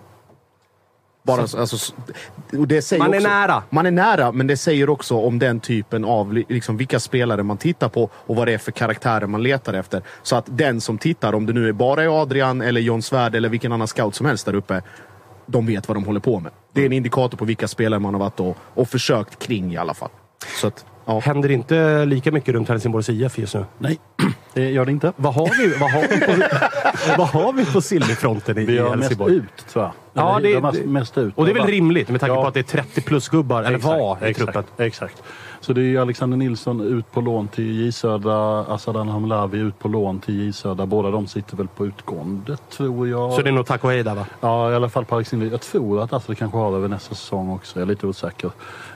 Bara, alltså, och det säger Man är också, nära. Man är nära, men det säger också om den typen av li- liksom, vilka spelare man tittar på och vad det är för karaktärer man letar efter. Så att den som tittar, om det nu är bara är Adrian eller John Svärd eller vilken annan scout som helst där uppe, de vet vad de håller på med. Det är en indikator på vilka spelare man har varit och, och försökt kring i alla fall. Så att, ja. Händer inte lika mycket runt Helsingborgs IF just nu? Nej, (clears throat) det gör det inte. Vad har vi, vad har vi, på, (laughs) vad har vi på Sillyfronten i Vi har mest Helsingborg? ut, tror jag. Ja, det- de har mest- mest ut. Och det är väl rimligt med tanke Ja. på att det är 30 plus gubbar, eller var, i truppen. exakt, exakt. Så det är Alexander Nilsson ut på lån till J Södra, Asadan Hamlavi ut på lån till J Södra. Båda de sitter väl på utgående, tror jag. Så det är nog tack och hej där va? Ja, i alla fall på Alexander. Jag tror att Astrid kanske har över nästa säsong också. Jag är lite osäker.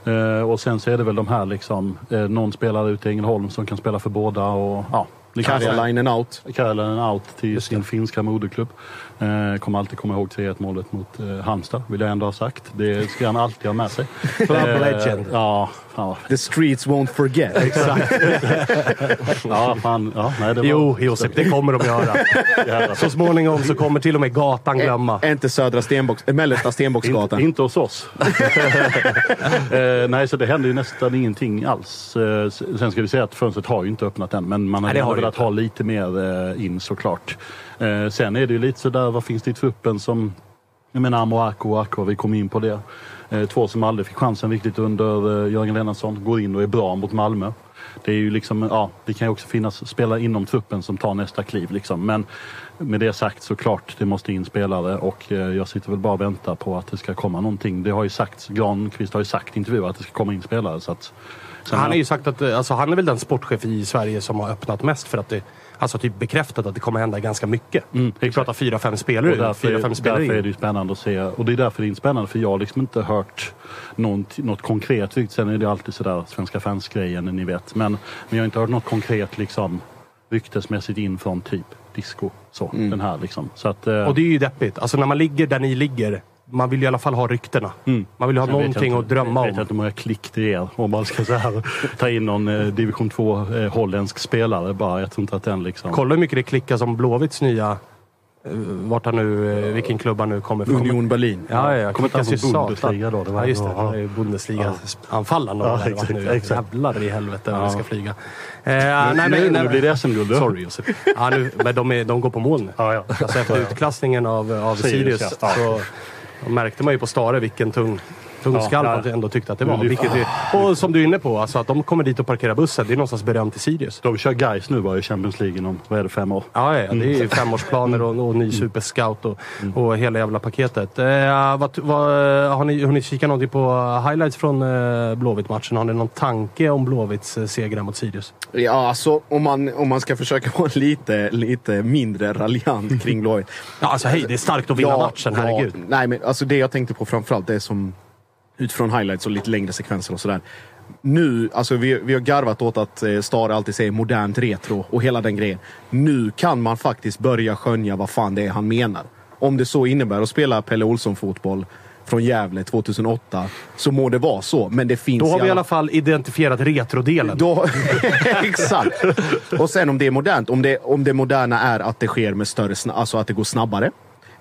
Eh, och sen så är det väl de här liksom, eh, någon spelare ute i Ängelholm som kan spela för båda och ja. Så. Karjalainen out. Karjalainen out till sin finska moderklubb. Eh, kommer alltid komma ihåg 3-1 målet mot eh, Halmstad, vill jag ändå ha sagt. Det ska han alltid ha med sig. (laughs) Club Eh, legend. Ja, fan The streets won't forget. Exakt. (laughs) Ja, fan. Ja, nej, det var, Jo, Josef, det kommer de göra. Jävlar. Så småningom så kommer till och med gatan glömma. Är inte södra Stenbox, äh, mellersta Stenbocksgatan. Inte, inte hos oss. (laughs) eh, nej, så det händer ju nästan ingenting alls. Eh, sen ska vi säga att fönstret har ju inte öppnat än, men man Nej, det har har det velat inte. ha lite mer eh, in såklart. Eh, sen är det ju lite sådär, vad finns det i truppen som... Jag menar Amo Ako och Ako, vi kom in på det. Eh, två som aldrig fick chansen riktigt under Jörgen Lennartsson. Går in och är bra mot Malmö. Det är ju liksom, ja, det kan ju också finnas spelare inom truppen som tar nästa kliv. Liksom. Men med det sagt så klart, det måste in spelare och jag sitter väl bara och väntar på att det ska komma någonting. Det har ju sagts, Granqvist har ju sagt i intervjuer att det ska komma in spelare. Så att, sen Han har ju sagt att eh, alltså, han är väl den sportchef i Sverige som har öppnat mest för att det Alltså typ bekräftat att det kommer hända ganska mycket. Mm, Vi pratar fyra, fem spelare Och därför, fyra, fem spelare därför är det ju spännande att se. Och det är därför det är spännande för jag har liksom inte hört något, något konkret. Sen är det alltid sådär svenska fans-grejen, ni vet. Men, men jag har inte hört något konkret liksom ryktesmässigt in från typ disco. Så, den här liksom. Så att, eh, Och det är ju deppigt. Alltså när man ligger där ni ligger, man vill ju i alla fall ha ryktena. Mm. Man vill ha jag någonting inte- att drömma Jag vet om. inte hur många klick det är om man ska så här, ta in någon eh, division 2 eh, holländsk spelare bara. Jag tror inte att den liksom... Kolla hur mycket det klickar som Blåvitts nya... eh, Vart han nu, eh, vilken klubb han nu kommer från. Union Berlin. Ja, ja, ja. Kommer inte från. Bundesliga då? Det var- ja, just det. ja. Är Bundesliga-anfallaren. Ja, Ja, exakt, nu. exakt. Jävlar i helvete Ja. det ska flyga. Eh, nej, men, nu, nej, nu blir det SM-guld. (laughs) Sorry Josef. Ja, nu, men de, är, de går på mål nu. Ja, ja. Alltså efter utklassningen av, av Sirius, Sirius ja. så då märkte man ju på Stare vilken tung, tung Ja, ja. ändå tyckte att det var. Vilket är, och som du är inne på, alltså att de kommer dit och parkerar bussen. Det är någonstans berömt till Sirius. De kör guys nu bara i Champions League inom, vad är det, fem år? Ja, ja, det är ju femårsplaner och, och ny superscout och, och hela jävla paketet. Eh, vad, vad, har, ni, har ni kikat någonting på highlights från eh, Blåvitt-matchen? Har ni någon tanke om Blåvitts eh, segrar mot Sirius? Ja, alltså om man, om man ska försöka (laughs) vara lite, lite mindre raljant kring Blåvitt. Ja, alltså hej, det är starkt att vinna matchen, herregud. nej, men alltså det jag tänkte på framförallt, det som utifrån highlights och lite längre sekvenser och sådär. Nu, alltså vi, vi har garvat åt att eh, Stare alltid säger modernt retro och hela den grejen. Nu kan man faktiskt börja skönja vad fan det är han menar. Om det så innebär att spela Pelle Olsson-fotboll från Gävle 2008 så må det vara så. Men det finns Då har vi i alla- fall identifierat retrodelen. då, (laughs) exakt. Och sen om det är modernt. Om det, om det moderna är att det sker med större, alltså att det går snabbare.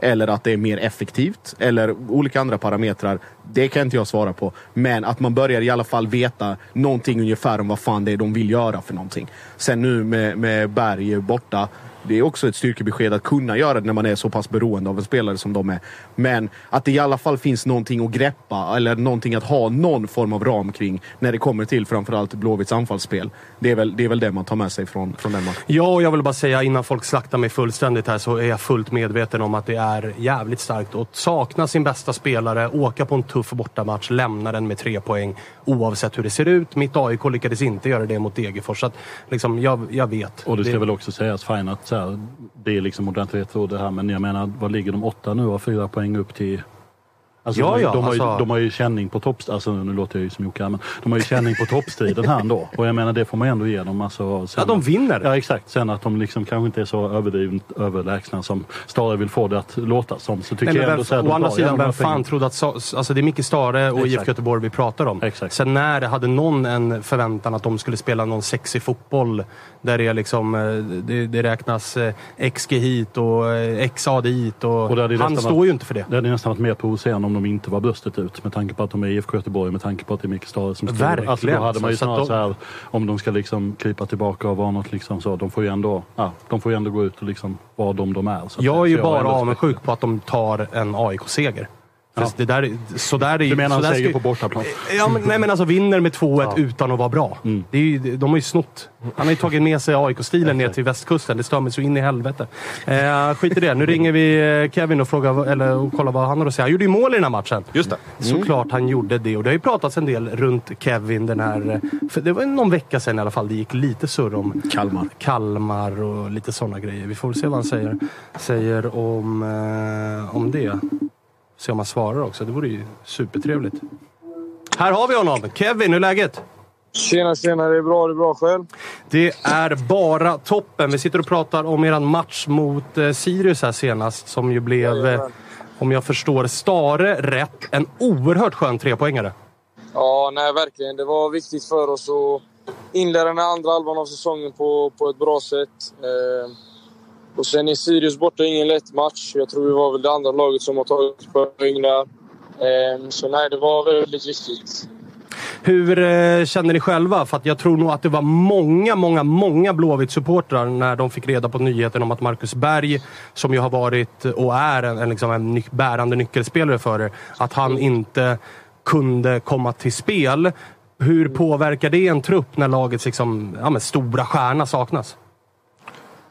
Eller att det är mer effektivt. Eller olika andra parametrar. Det kan inte jag svara på. Men att man börjar i alla fall veta någonting ungefär om vad fan det är de vill göra för någonting. Sen nu med, med Berg borta. Det är också ett styrkebesked att kunna göra det när man är så pass beroende av en spelare som de är. Men att det i alla fall finns någonting att greppa eller någonting att ha någon form av ram kring när det kommer till framförallt Blåvitts anfallsspel. Det är väl det, är väl det man tar med sig från, från den matchen. Ja, och jag vill bara säga innan folk slaktar mig fullständigt här så är jag fullt medveten om att det är jävligt starkt att sakna sin bästa spelare, åka på en tuff bortamatch, lämna den med tre poäng oavsett hur det ser ut. Mitt AIK lyckades inte göra det mot Degerfors. Så att, liksom, jag, jag vet. Och det ska väl också sägas fine att så här, det är liksom modernt retro det här. Men jag menar, vad ligger de åtta nu och fyra poäng upp till? Alltså, Ja, ja, de, har ju, alltså- de har ju känning på topp... Alltså nu låter jag ju som Jocke men de har ju känning på toppstriden här ändå. Och jag menar det får man ändå ge dem. Alltså, sen, Ja, de vinner. Ja exakt. Sen att de liksom kanske inte är så överdrivet överlägsna som Stare vill få det att låta som. Så tycker Nej, jag ändå vem, så här, å andra sidan, vem fan trodde att... Sa- Alltså det är Micke Stare och. IFK Göteborg vi pratar om. Exakt. Sen när hade någon en förväntan att de skulle spela någon sexig fotboll där det, liksom, eh, det, det räknas eh, XG hit och eh, XA dit. Och Och han står ju inte för det. Det hade nästan varit mer provocerande om de inte var bröstet ut. Med tanke på att de är IFK Göteborg, med tanke på att det är Micke Stare som styr. Alltså då hade man ju snarare så här, om de ska liksom krypa tillbaka och vara något liksom så. De får ju ändå, ja, de får ju ändå gå ut och liksom vara de de är. Jag är ju bara avundsjuk på att de tar en AIK-seger. Ja. det där, så där är, Du menar där seger på bortaplan? Ja, men, nej men alltså vinner med 2-1 Ja. Mm. utan att vara bra. Det är ju, de har ju snott. Han har ju tagit med sig AIK-stilen ner till västkusten. Det stör mig så in i helvete. Eh, skit i det. Nu ringer vi eh, Kevin och, frågar, eller, och kollar vad han har att säga. Han gjorde ju mål i den här matchen. Just det. Såklart han gjorde det. Och det har ju pratats en del runt Kevin den här... eh, För det var någon vecka sedan i alla fall det gick lite surr om Kalmar. Kalmar och lite sådana grejer. Vi får väl se vad han säger, säger om, eh, om det. Se om han svarar också. Det vore ju supertrevligt. Här har vi honom! Kevin, hur är läget? Tjena, tjena. Det är bra. Det är bra själv. Det är bara toppen. Vi sitter och pratar om er match mot eh, Sirius här senast, som ju blev, eh, om jag förstår Stare rätt, en oerhört skön trepoängare. Ja, nej, verkligen. Det var viktigt för oss att inleda den andra halvan av säsongen på, på ett bra sätt. Eh, och sen är Sirius borta ingen lätt match. Jag tror vi var väl det andra laget som har tagit poäng där. Ehm, så nej, det var väldigt viktigt. Hur eh, känner ni själva? För att jag tror nog att det var många, många, många Blåvitt-supportrar när de fick reda på nyheten om att Marcus Berg, som ju har varit och är en, en, liksom en ny, bärande nyckelspelare för er, att han inte kunde komma till spel. Hur påverkar det en trupp när lagets liksom, ja, men stora stjärna saknas?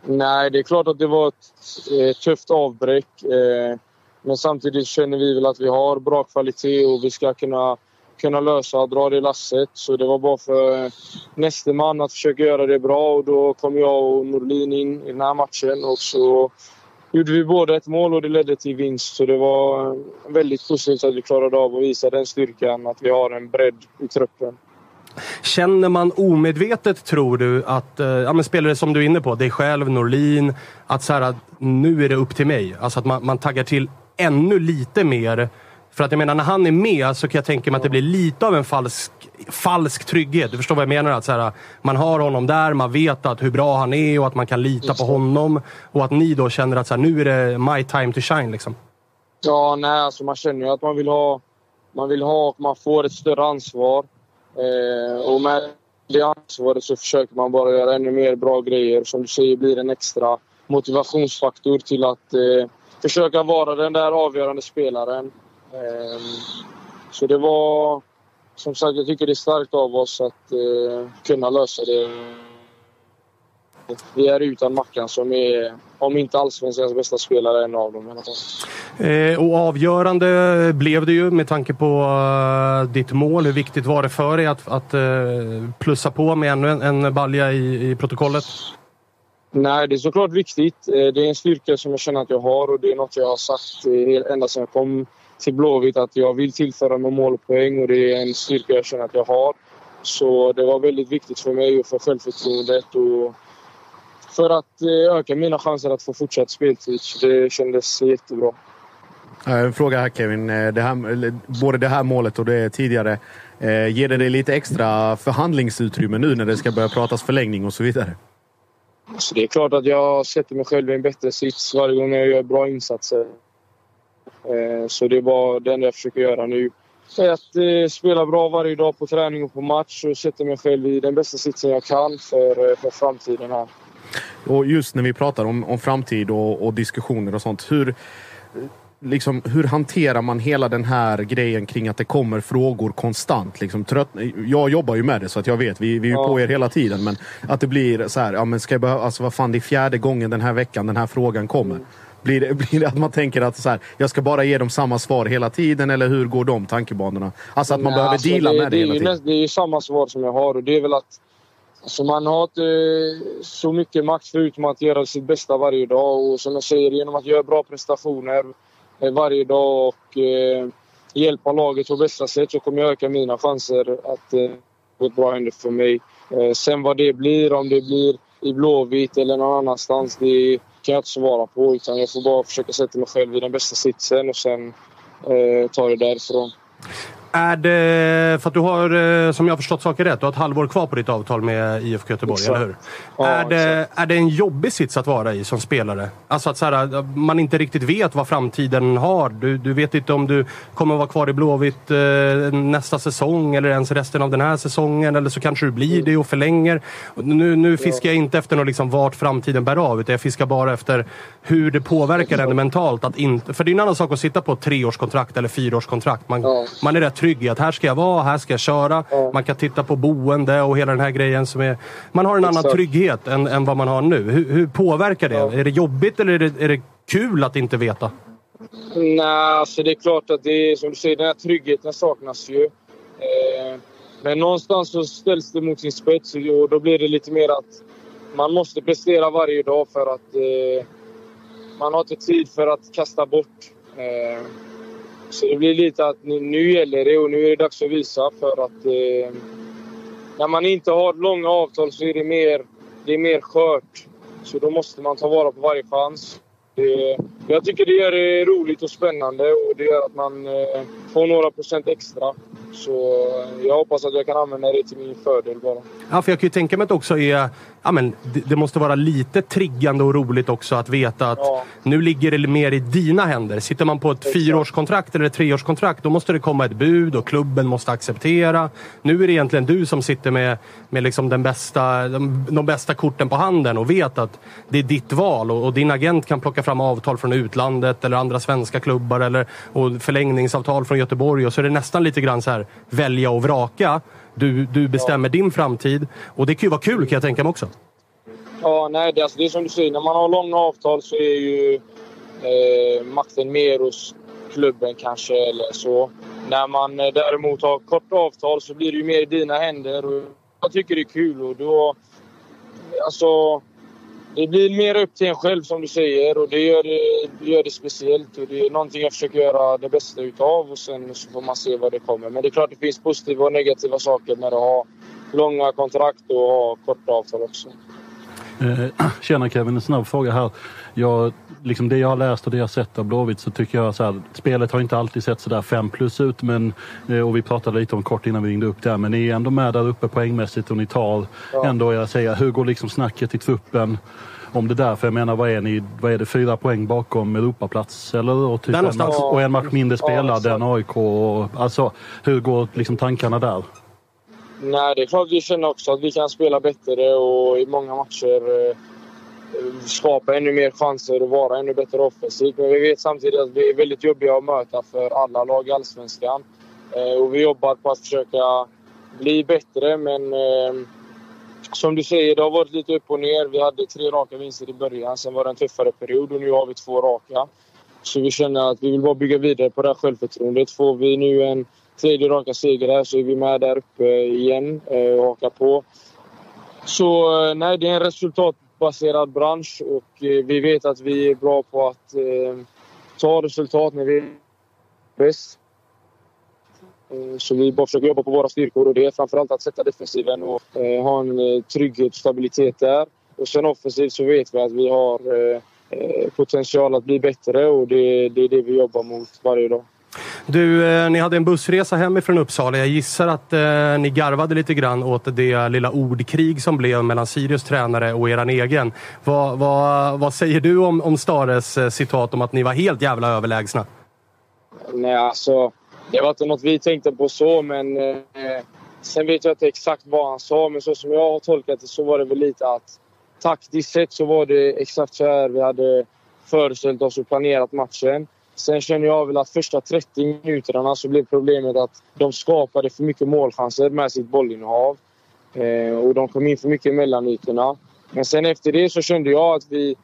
Nej, det är klart att det var ett eh, tufft avbräck. Eh, men samtidigt känner vi väl att vi har bra kvalitet och vi ska kunna, kunna lösa och dra det lasset. Så det var bara för eh, näste man att försöka göra det bra och då kom jag och Norlin in i den här matchen och så gjorde vi båda ett mål och det ledde till vinst. Så det var eh, väldigt positivt att vi klarade av att visa den styrkan, att vi har en bredd i truppen. Känner man omedvetet, tror du, att eh, ja, spelare som du är inne på, dig själv, Norlin, att, så här, nu är det upp till mig? Alltså att man, man taggar till ännu lite mer. För att jag menar, när han är med så kan jag tänka mig att det blir lite av en falsk, falsk trygghet. Du förstår vad jag menar? Att så här, man har honom där, man vet att hur bra han är och att man kan lita på honom. Och att ni då känner att så här, nu är det my time to shine. Liksom. Ja, nej, alltså man känner ju att man vill ha, man vill ha och man får ett större ansvar. Eh, och med det ansvaret så försöker man bara göra ännu mer bra grejer. Som du säger blir en extra motivationsfaktor till att eh, försöka vara den där avgörande spelaren. Eh, så det var... Som sagt, jag tycker det är starkt av oss att eh, kunna lösa det. Vi är utan Mackan som är, om inte allsvenskans bästa spelare, en av dem i alla fall. Eh, och avgörande blev det ju med tanke på eh, ditt mål. Hur viktigt var det för dig att, att eh, plussa på med ännu en, en balja i, i protokollet? Nej, det är såklart viktigt. Det är en styrka som jag känner att jag har och det är något jag har sagt ända sedan jag kom till Blåvitt att jag vill tillföra med mål och poäng och det är en styrka jag känner att jag har. Så det var väldigt viktigt för mig och för självförtroendet och för att eh, öka mina chanser att få fortsatt speltid. Det kändes jättebra. En fråga här Kevin. Eh, Det här, både det här målet och det tidigare. Eh, ger det dig lite extra förhandlingsutrymme nu när det ska börja pratas förlängning och så vidare? Så det är klart att jag sätter mig själv i en bättre sits varje gång jag gör bra insatser. Så det är bara det enda jag försöker göra nu. Att spela bra varje dag på träning och på match och sätta mig själv i den bästa sitsen jag kan för, för framtiden här. Och just när vi pratar om, om framtid och, och diskussioner och sånt. Hur, liksom, hur hanterar man hela den här grejen kring att det kommer frågor konstant? Liksom, trött, jag jobbar ju med det så att jag vet, vi, vi är Ja. på er hela tiden. Men att det blir så här, ja men ska jag behöva, alltså vad fan det är fjärde gången den här veckan den här frågan kommer. Blir det, (laughs) blir det att man tänker att så här, jag ska bara ge dem samma svar hela tiden eller hur går de tankebanorna? Alltså att man Nej, behöver alltså, deala det, med det, det, hela tiden. det är ju samma svar som jag har och det är väl att alltså, man har inte eh, så mycket makt förutom att göra sitt bästa varje dag. Och som jag säger, genom att göra bra prestationer eh, varje dag och eh, hjälpa laget på bästa sätt så kommer jag öka mina chanser att eh, få ett bra ände för mig. Eh, sen vad det blir, om det blir i Blåvitt eller någon annanstans, det kan jag inte svara på. Utan jag får bara försöka sätta mig själv i den bästa sitsen och sen eh, ta det därifrån. Är det, för att du har, eh, som jag har förstått saker rätt, du har ett halvår kvar på ditt avtal med IFK Göteborg, Exakt. eller hur? Ja, är, det, är det en jobbig sits att vara i som spelare? Alltså att så här, man inte riktigt vet vad framtiden har. Du, du vet inte om du kommer vara kvar i Blåvitt eh, nästa säsong eller ens resten av den här säsongen. Eller så kanske du blir det och förlänger. Nu, nu fiskar jag inte efter något liksom vart framtiden bär av, utan jag fiskar bara efter hur det påverkar en mentalt. Att inte, för det är en annan sak att sitta på ett treårskontrakt eller fyraårskontrakt. Man, Ja. man är rätt trygg i att här ska jag vara, här ska jag köra. Man kan titta på boende och hela den här grejen. Som är, man har en annan Exakt. trygghet än, än vad man har nu. Hur, hur påverkar det? Är det jobbigt eller är det, är det kul att inte veta? Nej, alltså det är klart att det är som du säger, den här tryggheten saknas ju. Eh, men någonstans så ställs det mot sin spets och då blir det lite mer att man måste prestera varje dag för att eh, man har inte tid för att kasta bort. Eh, så det blir lite att nu, nu gäller det och nu är det dags att visa för att eh, när man inte har långa avtal så är det mer, det är mer skört. Så då måste man ta vara på varje chans. Det, jag tycker det gör det roligt och spännande och det gör att man eh, får några procent extra. Så eh, jag hoppas att jag kan använda det till min fördel bara. Ja, för jag kan ju tänka mig att också är... Ja, men det, måste vara lite triggande och roligt också att veta att Ja. nu ligger det mer i dina händer. Sitter man på ett fyraårskontrakt eller ett treårskontrakt, då måste det komma ett bud och klubben måste acceptera. Nu är det egentligen du som sitter med, med liksom den bästa, de, de bästa korten på handen och vet att det är ditt val och, och din agent kan plocka fram avtal från utlandet eller andra svenska klubbar eller och förlängningsavtal från Göteborg och så är det nästan lite grann så här välja och vraka. Du, du bestämmer din framtid och det kan ju vara kul kan jag tänka mig också. Ja, nej, det, alltså, det är som du säger. När man har långa avtal så är ju eh, makten mer hos klubben kanske eller så. När man eh, däremot har kort avtal så blir det ju mer i dina händer. Och jag tycker det är kul och då... Alltså... Det blir mer upp till en själv som du säger och det gör det, det gör det speciellt. Och det är någonting jag försöker göra det bästa utav och sen så får man se vad det kommer. Men det är klart det finns positiva och negativa saker med att ha långa kontrakt och ha korta avtal också. Eh, (clears throat) Tjena Kevin, en snabb fråga här. Jag, liksom det jag har läst och det jag har sett av Blåvitt så tycker jag så här, spelet har inte alltid sett sådär 5 plus ut men, eh, och vi pratade lite om kort innan vi ringde upp där men ni är ändå med där uppe poängmässigt och ni tar ändå, jag säger, hur går liksom snacket i truppen om det där? För jag menar, vad är ni, vad är det, fyra poäng bakom Europaplats eller? Och, typ en match, och en match mindre Ja, spelad exakt. än AIK. Och, alltså, hur går liksom tankarna där? Nej, det är klart vi känner också att vi kan spela bättre och i många matcher eh, skapa ännu mer chanser och vara ännu bättre offensivt. Men vi vet samtidigt att vi är väldigt jobbiga att möta för alla lag i Allsvenskan. Eh, och vi jobbar på att försöka bli bättre, men eh, som du säger, det har varit lite upp och ner. Vi hade tre raka vinster i början, sen var det en tuffare period och nu har vi två raka. Så vi känner att vi vill bara bygga vidare på det här självförtroendet. Får vi nu en tredje raka seger här så är vi med där uppe igen eh, och hakar på. Så eh, nej, det är en resultatbaserad bransch och eh, vi vet att vi är bra på att eh, ta resultat när vi är bäst. Eh, så vi bara försöker jobba på våra styrkor och det är framförallt att sätta defensiven och eh, ha en eh, trygghet och stabilitet där. Och sen offensivt så vet vi att vi har eh, potential att bli bättre och det, det är det vi jobbar mot varje dag. Du, eh, ni hade en bussresa hemifrån Uppsala. Jag gissar att eh, ni garvade lite grann åt det lilla ordkrig som blev mellan Sirius tränare och eran egen. Vad, vad, vad säger du om, om Stares eh, citat om att ni var helt jävla överlägsna? Nej, alltså. Det var inte något vi tänkte på så, men eh, sen vet jag inte exakt vad han sa. Men så som jag har tolkat det så var det väl lite att taktiskt sett så var det exakt så här vi hade föreställt oss och planerat matchen. Sen känner jag väl att första 30 minuterna så blev problemet att de skapade för mycket målchanser med sitt bollinnehav. Eh, och de kom in för mycket i mellanytorna. Men sen efter det så kände jag att vi,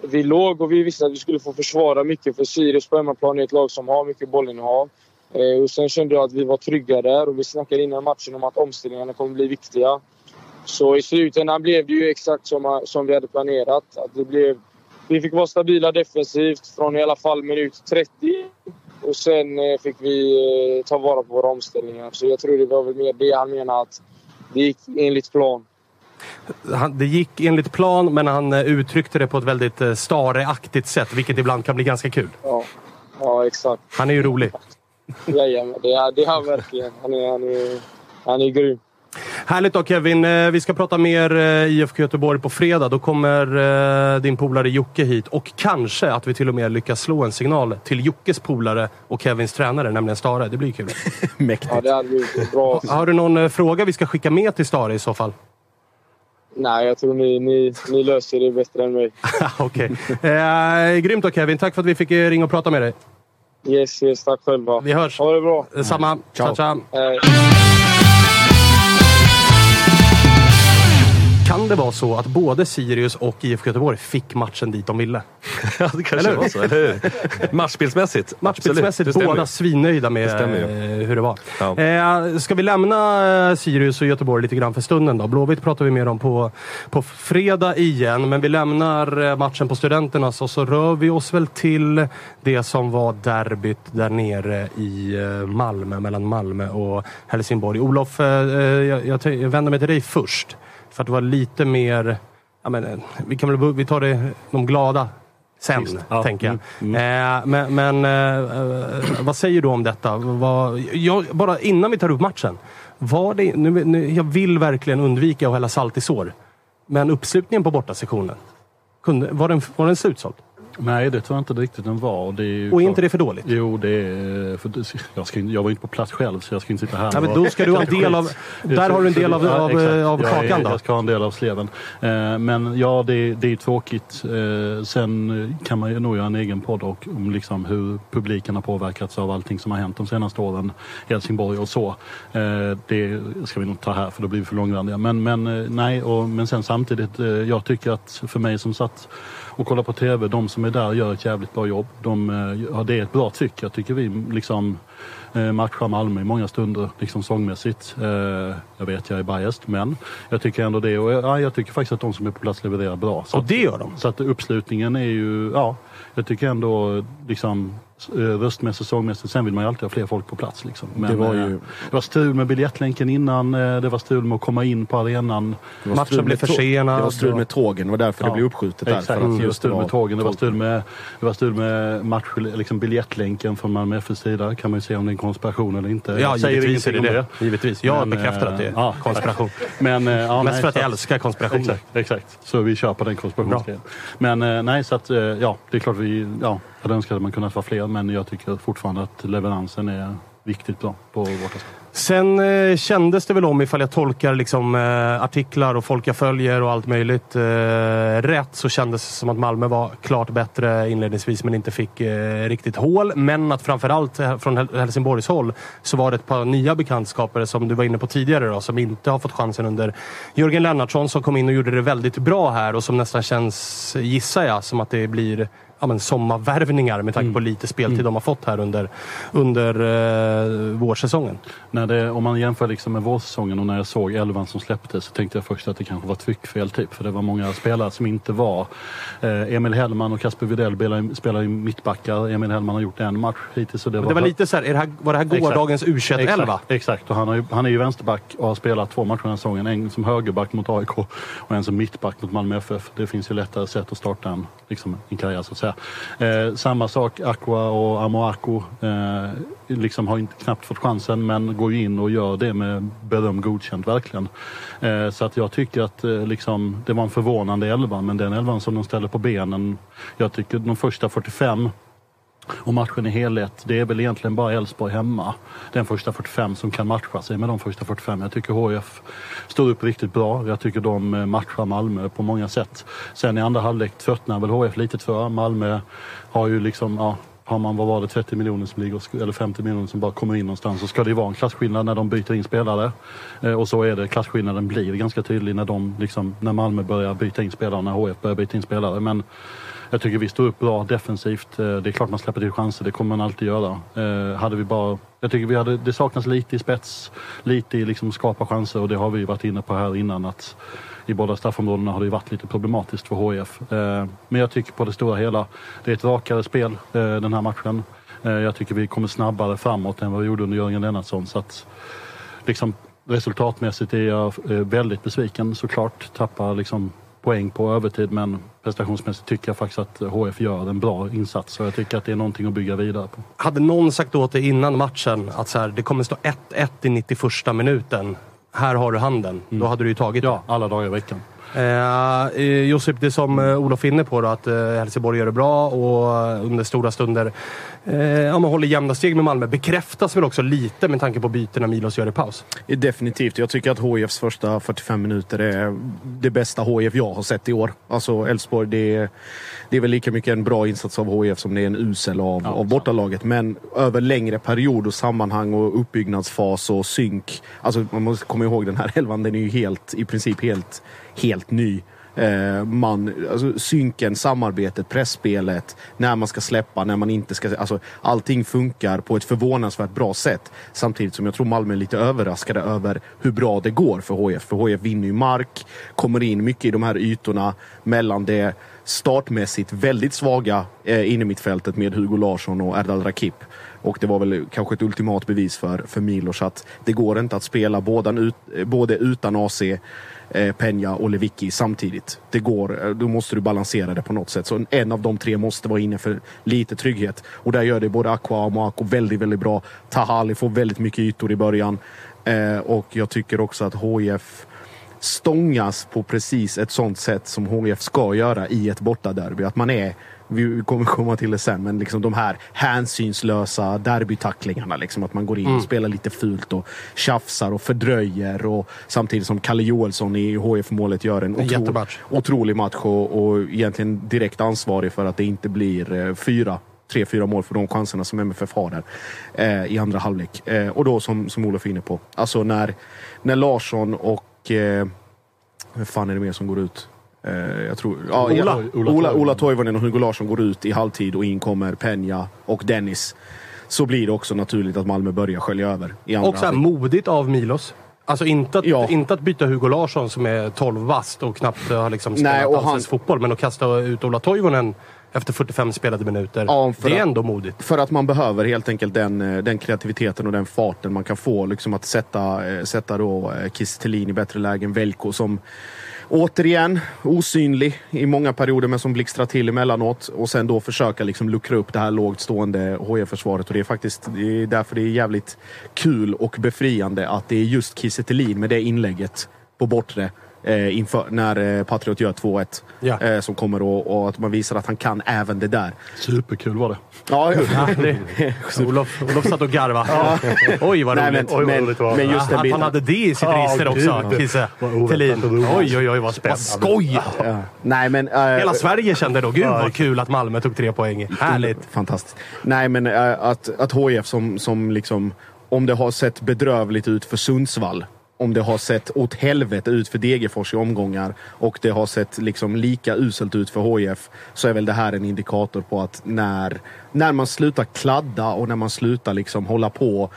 vi låg och vi visste att vi skulle få försvara mycket för Sirius på hemmaplan är ett lag som har mycket bollinnehav. Eh, och sen kände jag att vi var trygga där och vi snackade innan matchen om att omställningarna kommer bli viktiga. Så i slutändan blev det ju exakt som, som vi hade planerat. Att det blev, vi fick vara stabila defensivt från i alla fall minut 30. Och sen eh, fick vi eh, ta vara på våra omställningar. Så jag tror det var väl mer det han menade att det gick enligt plan. Det gick enligt plan, men han eh, uttryckte det på ett väldigt Stare-aktigt sätt, vilket ibland kan bli ganska kul. Ja, ja exakt. Han är ju rolig. Jajamän, det är, det är han verkligen. Han är, han är, han är grym. Härligt då Kevin. Eh, Vi ska prata mer eh, IFK Göteborg på fredag. Då kommer eh, din polare Jocke hit och kanske att vi till och med lyckas slå en signal till Jockes polare och Kevins tränare, nämligen Stare. Det blir kul. (laughs) Mäktigt. Ja, det hade blivit bra. Har du någon fråga vi ska skicka med till Stare i så fall? Nej, jag tror ni, ni, ni löser det bättre än mig. (laughs) Okej. Eh, grymt då Kevin. Tack för att vi fick ringa och prata med dig. Yes, yes. Tack själva. Vi hörs. Ha det bra. Samma. Ciao, ciao. Hej. Kan det vara så att både Sirius och IFK Göteborg fick matchen dit de ville? (laughs) Ja, det kanske Eller var så, eller hur? Matchspelsmässigt. (laughs) Matchbildsmässigt stämmer. båda svinnöjda med Det eh, hur det var. Ja. Eh, ska vi lämna eh, Sirius och Göteborg lite grann för stunden då? Blåvitt pratar vi mer om på, på fredag igen, men vi lämnar eh, matchen på Studenternas och så rör vi oss väl till det som var derbyt där nere i Malmö, mellan Malmö och Helsingborg. Olof, eh, jag, jag, jag vänder mig till dig först. För att det var lite mer... Ja, men, eh, vi, kan väl, vi tar det, de glada sen, Visst. Ja. tänker jag. Mm, Eh, men men eh, eh, vad säger du om detta? Vad, jag, bara innan vi tar upp matchen. Var det, nu, nu, jag vill verkligen undvika att hälla salt i sår. Men uppslutningen på bortasektionen, kunde, var, den, var den slutsåld? Nej, det tror jag inte riktigt den var. Och, det är Och är inte det för dåligt? Jo, det är... För, det- jag, ska, jag var inte på plats själv, så jag ska inte sitta här Ja, men då ska du ha en del av- där har du en del av- av, eh, av Jag är- kakan då. Jag ska ha en del av sleven. Eh, men ja, det, det är tråkigt. Eh, sen eh, kan man ju nog göra en egen podd och, om liksom hur publiken har påverkats av allting som har hänt de senaste åren. Helsingborg och så. Eh, det ska vi nog ta här för då blir vi för långrandiga. Men, men eh, nej, och, men sen samtidigt, eh, jag tycker att för mig som satt och kollar på TV, de som är där gör ett jävligt bra jobb. De, eh, ja, det är ett bra tryck. Jag tycker vi liksom eh, matchar Malmö i många stunder, liksom sångmässigt. Eh, jag vet, jag är biased, men jag tycker ändå det. Och ja, jag tycker faktiskt att de som är på plats levererar bra. Så Och det gör de. Så att uppslutningen är ju, ja, jag tycker ändå liksom röstmässigt, sångmässigt. Sen vill man ju alltid ha fler folk på plats. Liksom. Men, Det var ju- eh, det var strul med biljettlänken innan, eh, det var strul med att komma in på arenan. Det Matchen blev försenad Det var strul med tågen. Det var därför Ja, det blev uppskjutet. Där, Exakt, för att mm, det var strul med tågen, det var strul med, det var strul med match, liksom biljettlänken från Malmö FFs sida. kan man ju se om det är en konspiration eller inte. Ja, Jag säger givetvis är det det. om Givetvis. Jag Men, bekräftar eh, att det är ja, konspiration. (laughs) Men, eh, ja, Mest nej, för att så jag älskar konspirationer. Exakt, exakt. Så vi kör på den konspirationsgrejen. Men eh, nej, så att eh, ja, det är klart vi, ja, jag hade önskat att man kunnat vara fler, men jag tycker fortfarande att leveransen är viktigt bra på vårt. Sen eh, kändes det väl om, ifall jag tolkar liksom, eh, artiklar och folk jag följer och allt möjligt eh, rätt, så kändes det som att Malmö var klart bättre inledningsvis men inte fick eh, riktigt hål. Men att framförallt eh, från Helsingborgs håll så var det ett par nya bekantskaper som du var inne på tidigare då, som inte har fått chansen under Jörgen Lennartsson som kom in och gjorde det väldigt bra här och som nästan känns, gissar jag, som att det blir ja, men sommarvärvningar med tanke på lite speltid de har fått här under, under eh, vårsäsongen. När det, om man jämför liksom med vårsäsongen och när jag såg elvan som släpptes så tänkte jag först att det kanske var tryckfel typ. För det var många spelare som inte var. Eh, Emil Hellman och Kasper Widell spelar, i mittbackar. Emil Hellman har gjort en match hittills. Och det, Men det var lite så här, är det här, var det här gårdagens u 11 Exakt, exakt. Och han, har ju, han är ju vänsterback och har spelat två matcher den här säsongen. En som högerback mot AIK och en som mittback mot Malmö FF. Det finns ju lättare sätt att starta en, liksom, en karriär så säga. Eh, samma sak, Aqua och Amoaco eh, liksom har inte knappt fått chansen men går ju in och gör det med beröm godkänt verkligen. Eh, så att jag tycker att eh, liksom, det var en förvånande elva men den elvan som de ställer på benen. Jag tycker de första 45 och matchen i helhet, det är väl egentligen bara Elfsborg hemma. Den första 45 som kan matcha sig med de första 45. Jag tycker HF står upp riktigt bra. Jag tycker de eh, matchar Malmö på många sätt. Sen i andra halvlek tröttnar väl HF lite för. Malmö har ju liksom, ja, har man, vad var det, 30 miljoner som ligger, eller 50 miljoner som bara kommer in någonstans så ska det ju vara en klasskillnad när de byter in spelare. Eh, och så är det, klasskillnaden blir ganska tydlig när, de, liksom, när Malmö börjar byta in spelare, när HF börjar byta in spelare. Men jag tycker vi står upp bra defensivt. Eh, det är klart man släpper till chanser, det kommer man alltid göra. Eh, hade vi bara, jag tycker vi hade, det saknas lite i spets, lite i liksom skapa chanser och det har vi varit inne på här innan att i båda straffområdena har det varit lite problematiskt för HIF. Eh, men jag tycker på det stora hela, det är ett rakare spel den här matchen. Jag tycker vi kommer snabbare framåt än vad vi gjorde under Jörgen Lennartsson. Så att, liksom, resultatmässigt är jag väldigt besviken såklart. Tappar liksom poäng på övertid men prestationsmässigt tycker jag faktiskt att HF gör en bra insats och jag tycker att det är någonting att bygga vidare på. Hade någon sagt åt dig innan matchen att så här, det kommer stå 1-1 i 91 minuten. Här har du handen. Då hade du ju tagit Ja, alla dagar i veckan. Eh, eh, Josip, det som eh, Olof är inne på då, att eh, Helsingborg gör det bra och eh, under stora stunder eh, ja, man håller jämna steg med Malmö. Bekräftas väl också lite med tanke på bytena Milos gör i paus? Definitivt. Jag tycker att HIFs första 45 minuter är det bästa HIF jag har sett i år. Alltså Elfsborg, det är, det är väl lika mycket en bra insats av HIF som det är en usel av, Ja, av bortalaget. Men över längre period och sammanhang och uppbyggnadsfas och synk. Alltså man måste komma ihåg den här elvan, den är ju helt, i princip helt, helt ny. Eh, man, alltså, synken, samarbetet, pressspelet, när man ska släppa, när man inte ska... Alltså, allting funkar på ett förvånansvärt bra sätt. Samtidigt som jag tror Malmö är lite överraskade över hur bra det går för HIF. För HIF vinner ju mark, kommer in mycket i de här ytorna mellan det startmässigt väldigt svaga eh, innermittfältet med Hugo Larsson och Erdal Rakip. Och det var väl kanske ett ultimat bevis för, för Milos att det går inte att spela båda, ut, eh, både utan AC eh, Peña och Lewicki samtidigt. Det går, eh, då måste du balansera det på något sätt. Så en av de tre måste vara inne för lite trygghet. Och där gör det både Aqua och Moaco väldigt, väldigt bra. Tahali får väldigt mycket ytor i början. Eh, och jag tycker också att HIF stångas på precis ett sånt sätt som HIF ska göra i ett bortaderby. Att man är vi kommer komma till det sen, men liksom de här hänsynslösa derbytacklingarna. Liksom att man går in och spelar lite fult och tjafsar och fördröjer. Och samtidigt som Kalle Joelsson i HIF-målet gör en, otro, jättematch. otrolig match och, och egentligen direkt ansvarig för att det inte blir eh, fyra tre, fyra mål för de chanserna som MFF har där eh, i andra halvlek. Eh, och då som, som Olof är inne på, alltså när, när Larsson och eh, vem fan är det mer som går ut? Eh, jag tror, ja, Ola. Ola Ola. Ola Toivonen och Hugo Larsson går ut i halvtid och in kommer Peña och Dennis. Så blir det också naturligt att Malmö börjar skölja över i andra Och så här, modigt av Milos. Alltså inte att, Ja. inte att byta Hugo Larsson som är 12 bast och knappt har liksom Nej, spelat och han- allsvensk fotboll. Men att kasta ut Ola Toivonen efter 45 spelade minuter. Ja, det är att- ändå modigt. För att man behöver helt enkelt den, eh, den kreativiteten och den farten man kan få. Liksom att sätta, eh, sätta då eh, Thelin i bättre lägen. Velko som återigen osynlig i många perioder men som blixtrar till emellanåt. Och sen då försöka liksom luckra upp det här lågt stående HIF-försvaret. Och det är faktiskt det är därför det är jävligt kul och befriande att det är just Kiese med det inlägget på bortre eh, inför, när eh, Patriot gör 2-1. Ja. Eh, som kommer och, och att man visar att han kan även det där. Superkul var det. Ja, Ja, det, (laughs) Olof, Olof satt och garvade. Oj vad Nej, roligt. men, Oj, vad men, roligt var. men just den att biten. han hade det i sitt Ja, register också, oväntat Thelin. Oj, oj, oj, vad, vad skoj! Ja. Nej, men... eh, Hela Sverige kände då, gud vad kul att Malmö tog tre poäng. Härligt. Fantastiskt. Nej, men eh, att, att HIF som, som liksom... Om det har sett bedrövligt ut för Sundsvall, om det har sett åt helvete ut för Degerfors i omgångar och det har sett liksom lika uselt ut för HIF så är väl det här en indikator på att när, när man slutar kladda och när man slutar liksom hålla på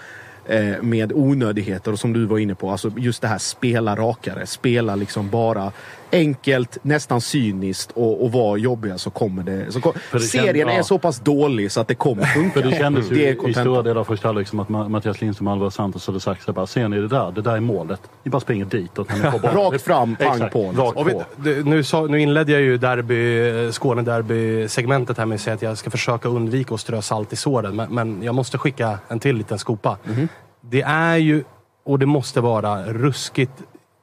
eh, med onödigheter och som du var inne på, alltså just det här spela rakare, spela liksom bara enkelt, nästan cyniskt och, och vara jobbiga så kommer det. Så kom, För det serien känns- är ja. så pass dålig så att det kommer funka. För det kändes ju Det är i stora delar av första halvlek som att Ma- Mattias Lindström och Alvaro Santos hade sagt så bara, ser ni det där? Det där är målet. Ni bara springer ditåt. när ni får bollen." Rakt fram, pang Exakt, på. Rakt på. du, nu, sa, nu inledde jag ju derby, Skåne-derby-segmentet här med att säga att jag ska försöka undvika att strö salt i såren. Men, men jag måste skicka en till liten skopa. Det är ju, och det måste vara, ruskigt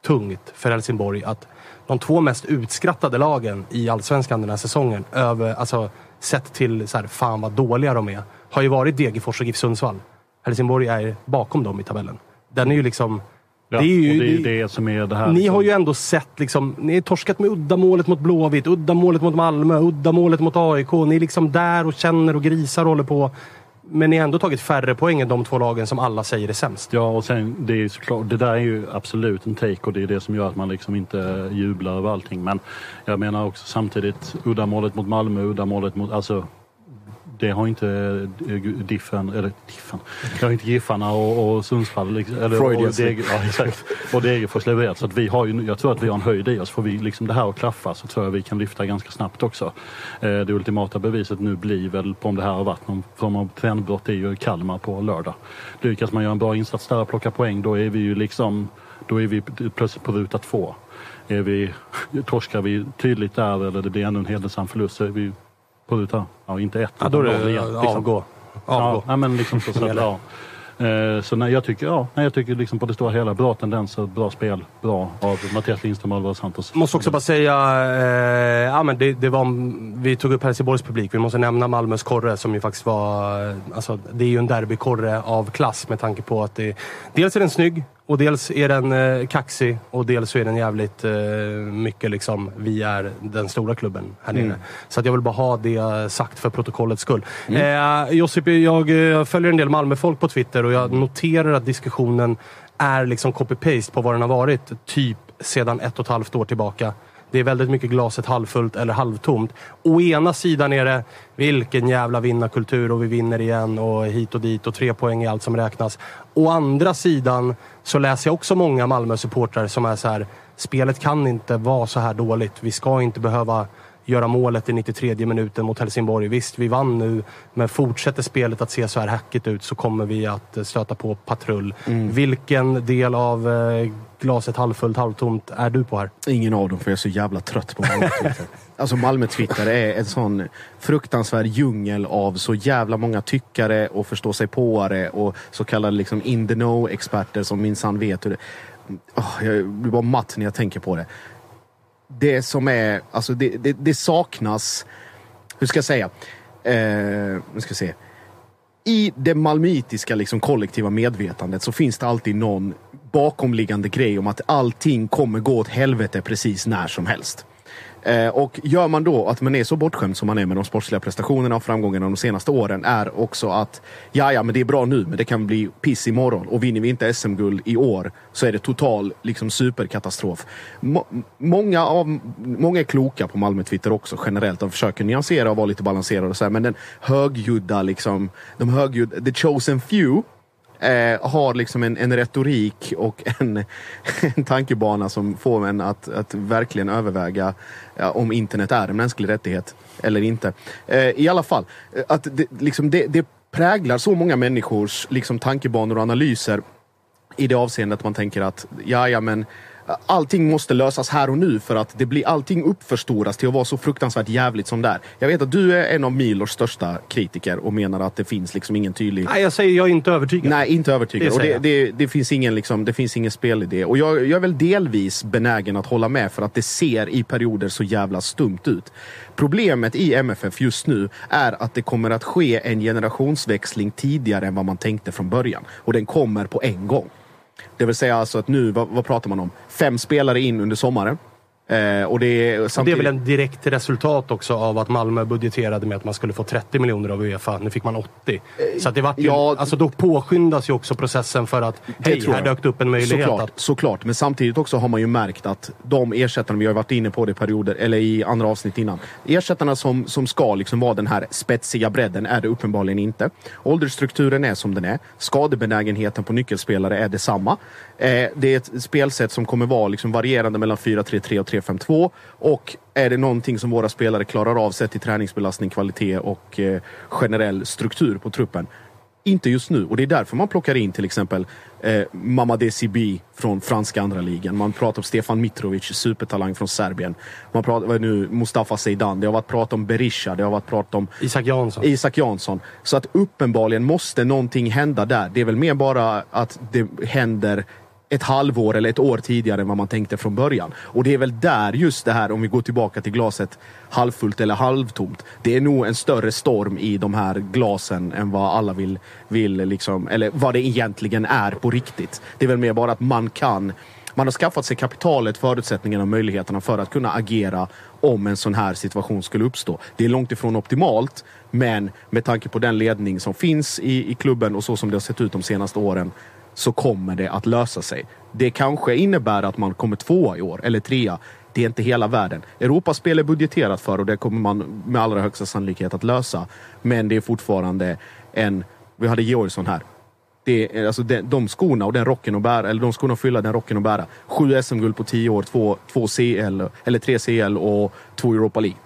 tungt för Helsingborg att de två mest utskrattade lagen i Allsvenskan den här säsongen, över, alltså, sett till så här, fan vad dåliga de är, har ju varit Degerfors och GIF Sundsvall. Helsingborg är bakom dem i tabellen. Den är ju liksom... Ja, det är ju, det är det- det som är det här. ni liksom. har ju ändå sett, liksom, ni har torskat med uddamålet mot Blåvitt, uddamålet mot Malmö, uddamålet mot AIK. Ni är liksom där och känner och grisar och håller på. Men ni har ändå tagit färre poäng än de två lagen som alla säger är sämst. Ja, och sen det är ju såklart, det där är ju absolut en take och det är det som gör att man liksom inte jublar över allting. Men jag menar också samtidigt uddamålet mot Malmö, uddamålet mot, alltså det har inte eh, Diffen, eller Diffen, det har inte Giffarna och, och Sundsvall liksom, eller, och. Deg, ja, exakt, och Degerfors levererat. Så att vi har ju, jag tror att vi har en höjd i oss. Får vi liksom det här att klaffa så tror jag vi kan lyfta ganska snabbt också. Eh, det ultimata beviset nu blir väl på om det här har varit någon form av trendbrott är ju Kalmar på lördag. Lyckas man göra en bra insats där och plocka poäng då är vi ju liksom då är vi plötsligt på ruta två. Är vi, (laughs) torskar vi tydligt där eller det blir ännu en hedersam förlust så är vi på ruta, ja inte ett. Ja, då är det igen, liksom. avgå. Ja, avgå. nej, men liksom så, så ja. Eh, Så nej, jag tycker, ja, nej, jag tycker liksom på det stora hela bra tendenser, bra spel, bra av Mattias Lindström och Alvaro Santos. Måste också bara säga, eh, ja, men det, det var, vi tog upp Helsingborgs publik. Vi måste nämna Malmös korre som ju faktiskt var... eh, Alltså, det är ju en derbykorre av klass med tanke på att det, dels är den snygg och dels är den eh, kaxig och dels så är den jävligt eh, mycket liksom, vi är den stora klubben här nere. Så att jag vill bara ha det sagt för protokollets skull. Eh, Josip, jag eh, följer en del Malmöfolk på Twitter och jag noterar att diskussionen är liksom copy-paste på vad den har varit typ sedan ett och ett halvt år tillbaka. Det är väldigt mycket glaset halvfullt eller halvtomt. Å ena sidan är det vilken jävla vinnarkultur och vi vinner igen och hit och dit och tre poäng är allt som räknas. Å andra sidan så läser jag också många Malmö-supportrar som är så här. Spelet kan inte vara så här dåligt. Vi ska inte behöva göra målet i 93 minuten mot Helsingborg. Visst, vi vann nu, men fortsätter spelet att se så här hackigt ut så kommer vi att eh, stöta på patrull. Vilken del av eh, glaset halvfullt, halvtomt är du på här? Ingen av dem för jag är så jävla trött på Malmö-Twitter. (laughs) alltså Malmö-Twitter är en sån fruktansvärd djungel av så jävla många tyckare och förstå sig påare och så kallade liksom in the know-experter som minsann vet hur det... Oh, jag blir bara matt när jag tänker på det. Det som är, alltså det, det, det saknas, hur ska jag säga? Eh, nu ska jag se. I det malmöitiska liksom kollektiva medvetandet så finns det alltid någon bakomliggande grej om att allting kommer gå åt helvete precis när som helst. Eh, och gör man då att man är så bortskämd som man är med de sportsliga prestationerna och framgångarna de senaste åren är också att ja, ja, men det är bra nu, men det kan bli piss imorgon. Och vinner vi inte SM-guld i år så är det total liksom, superkatastrof. M många, av, många är kloka på Malmö-Twitter också generellt. De försöker nyansera och vara lite balanserade och så här, men den högljudda, liksom, de högljudda, the chosen few eh, har liksom en, en retorik och en, (laughs) en tankebana som får en att, att verkligen överväga ja, om internet är en mänsklig rättighet eller inte. Eh, I alla fall, eh, att det, liksom det, det präglar så många människors liksom, tankebanor och analyser i det avseendet att man tänker att ja, ja, men allting måste lösas här och nu för att det blir allting uppförstoras till att vara så fruktansvärt jävligt som det är. Jag vet att du är en av Milors största kritiker och menar att det finns liksom ingen tydlig... Nej, jag säger jag är inte övertygad. Nej, inte övertygad. Det och det, det, det, finns ingen, liksom, det finns ingen spelidé. Och jag, jag är väl delvis benägen att hålla med för att det ser i perioder så jävla stumt ut. Problemet i MFF just nu är att det kommer att ske en generationsväxling tidigare än vad man tänkte från början. Och den kommer på en gång. Det vill säga alltså att nu, vad, vad pratar man om? Fem spelare in under sommaren. Eh, och det är Och det är samtidigt... väl en direkt resultat också av att Malmö budgeterade med att man skulle få 30 miljoner av Uefa. Nu fick man 80. Så att det vart ju, ja. alltså då påskyndas ju också processen för att hej, här jag. dök det upp en möjlighet. Såklart, att, såklart, men samtidigt också har man ju märkt att de ersättarna, vi har varit inne på det i perioder, eller i andra avsnitt innan. Ersättarna som, som ska liksom vara den här spetsiga bredden är det uppenbarligen inte. Åldersstrukturen är som den är. Skadebenägenheten på nyckelspelare är detsamma. Eh, det är ett spelsätt som kommer vara liksom varierande mellan 4-3-3 och 3-5-2. Och är det någonting som våra spelare klarar av sett till träningsbelastning, kvalitet och eh, generell struktur på truppen inte just nu. Och det är därför man plockar in till exempel eh, Mamadou Sibi från franska andra ligan. Man pratar om Stefan Mitrovic, supertalang från Serbien. Man pratar nu Mustafa Zeidan. Det har varit prat om Berisha. Det har varit prat om Isak Jansson. Isak Jansson. Så att uppenbarligen måste någonting hända där. Det är väl mer bara att det händer ett halvår eller ett år tidigare än vad man tänkte från början. Och det är väl där just det här, om vi går tillbaka till glaset halvfullt eller halvtomt. Det är nog en större storm i de här glasen än vad alla vill, vill liksom, eller vad det egentligen är på riktigt. Det är väl mer bara att man kan man har skaffat sig kapitalet, förutsättningarna och möjligheterna för att kunna agera om en sån här situation skulle uppstå. Det är långt ifrån optimalt, men med tanke på den ledning som finns i, i klubben och så som det har sett ut de senaste åren så kommer det att lösa sig. Det kanske innebär att man kommer tvåa i år, eller trea. Det är inte hela världen. Europaspel är budgeterat för och det kommer man med allra högsta sannolikhet att lösa. Men det är fortfarande en... Vi hade Georgsson här. Det är, alltså de, de skorna och den rocken att bära, eller de skorna att fylla den rocken att bära. Sju SM-guld på tio år, två, två CL, eller tre CL och två Europa League.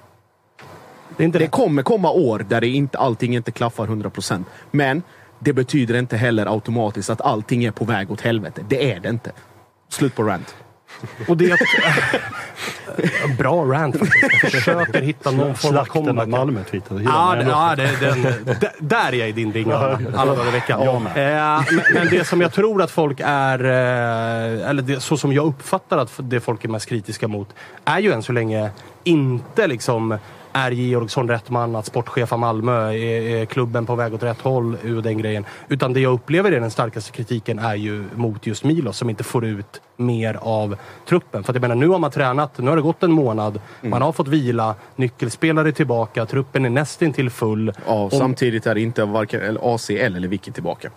Det, det. kommer komma år där det inte, allting inte klaffar 100%. Men det betyder inte heller automatiskt att allting är på väg åt helvete. Det är det inte. Slut på rant. Och det (laughs) Bra rant faktiskt. Jag försöker hitta någon form av Slakten av comeback. Malmö-Twitter. Ja, det, ja det, den, där är jag i din ringa alla dagar i veckan. Eh, men, men det som jag tror att folk är, eh, eller det, så som jag uppfattar att det folk är mest kritiska mot, är ju än så länge inte liksom är Georgsson rätt man att sportchefa Malmö? Är, klubben på väg åt rätt håll? Ur den grejen. Utan det jag upplever är den starkaste kritiken är ju mot just Milos som inte får ut mer av truppen. För att jag menar, nu har man tränat, nu har det gått en månad, man har fått vila, nyckelspelare är tillbaka, truppen är nästintill full. Ja, Och- samtidigt är det inte varken ACL eller Vicky tillbaka.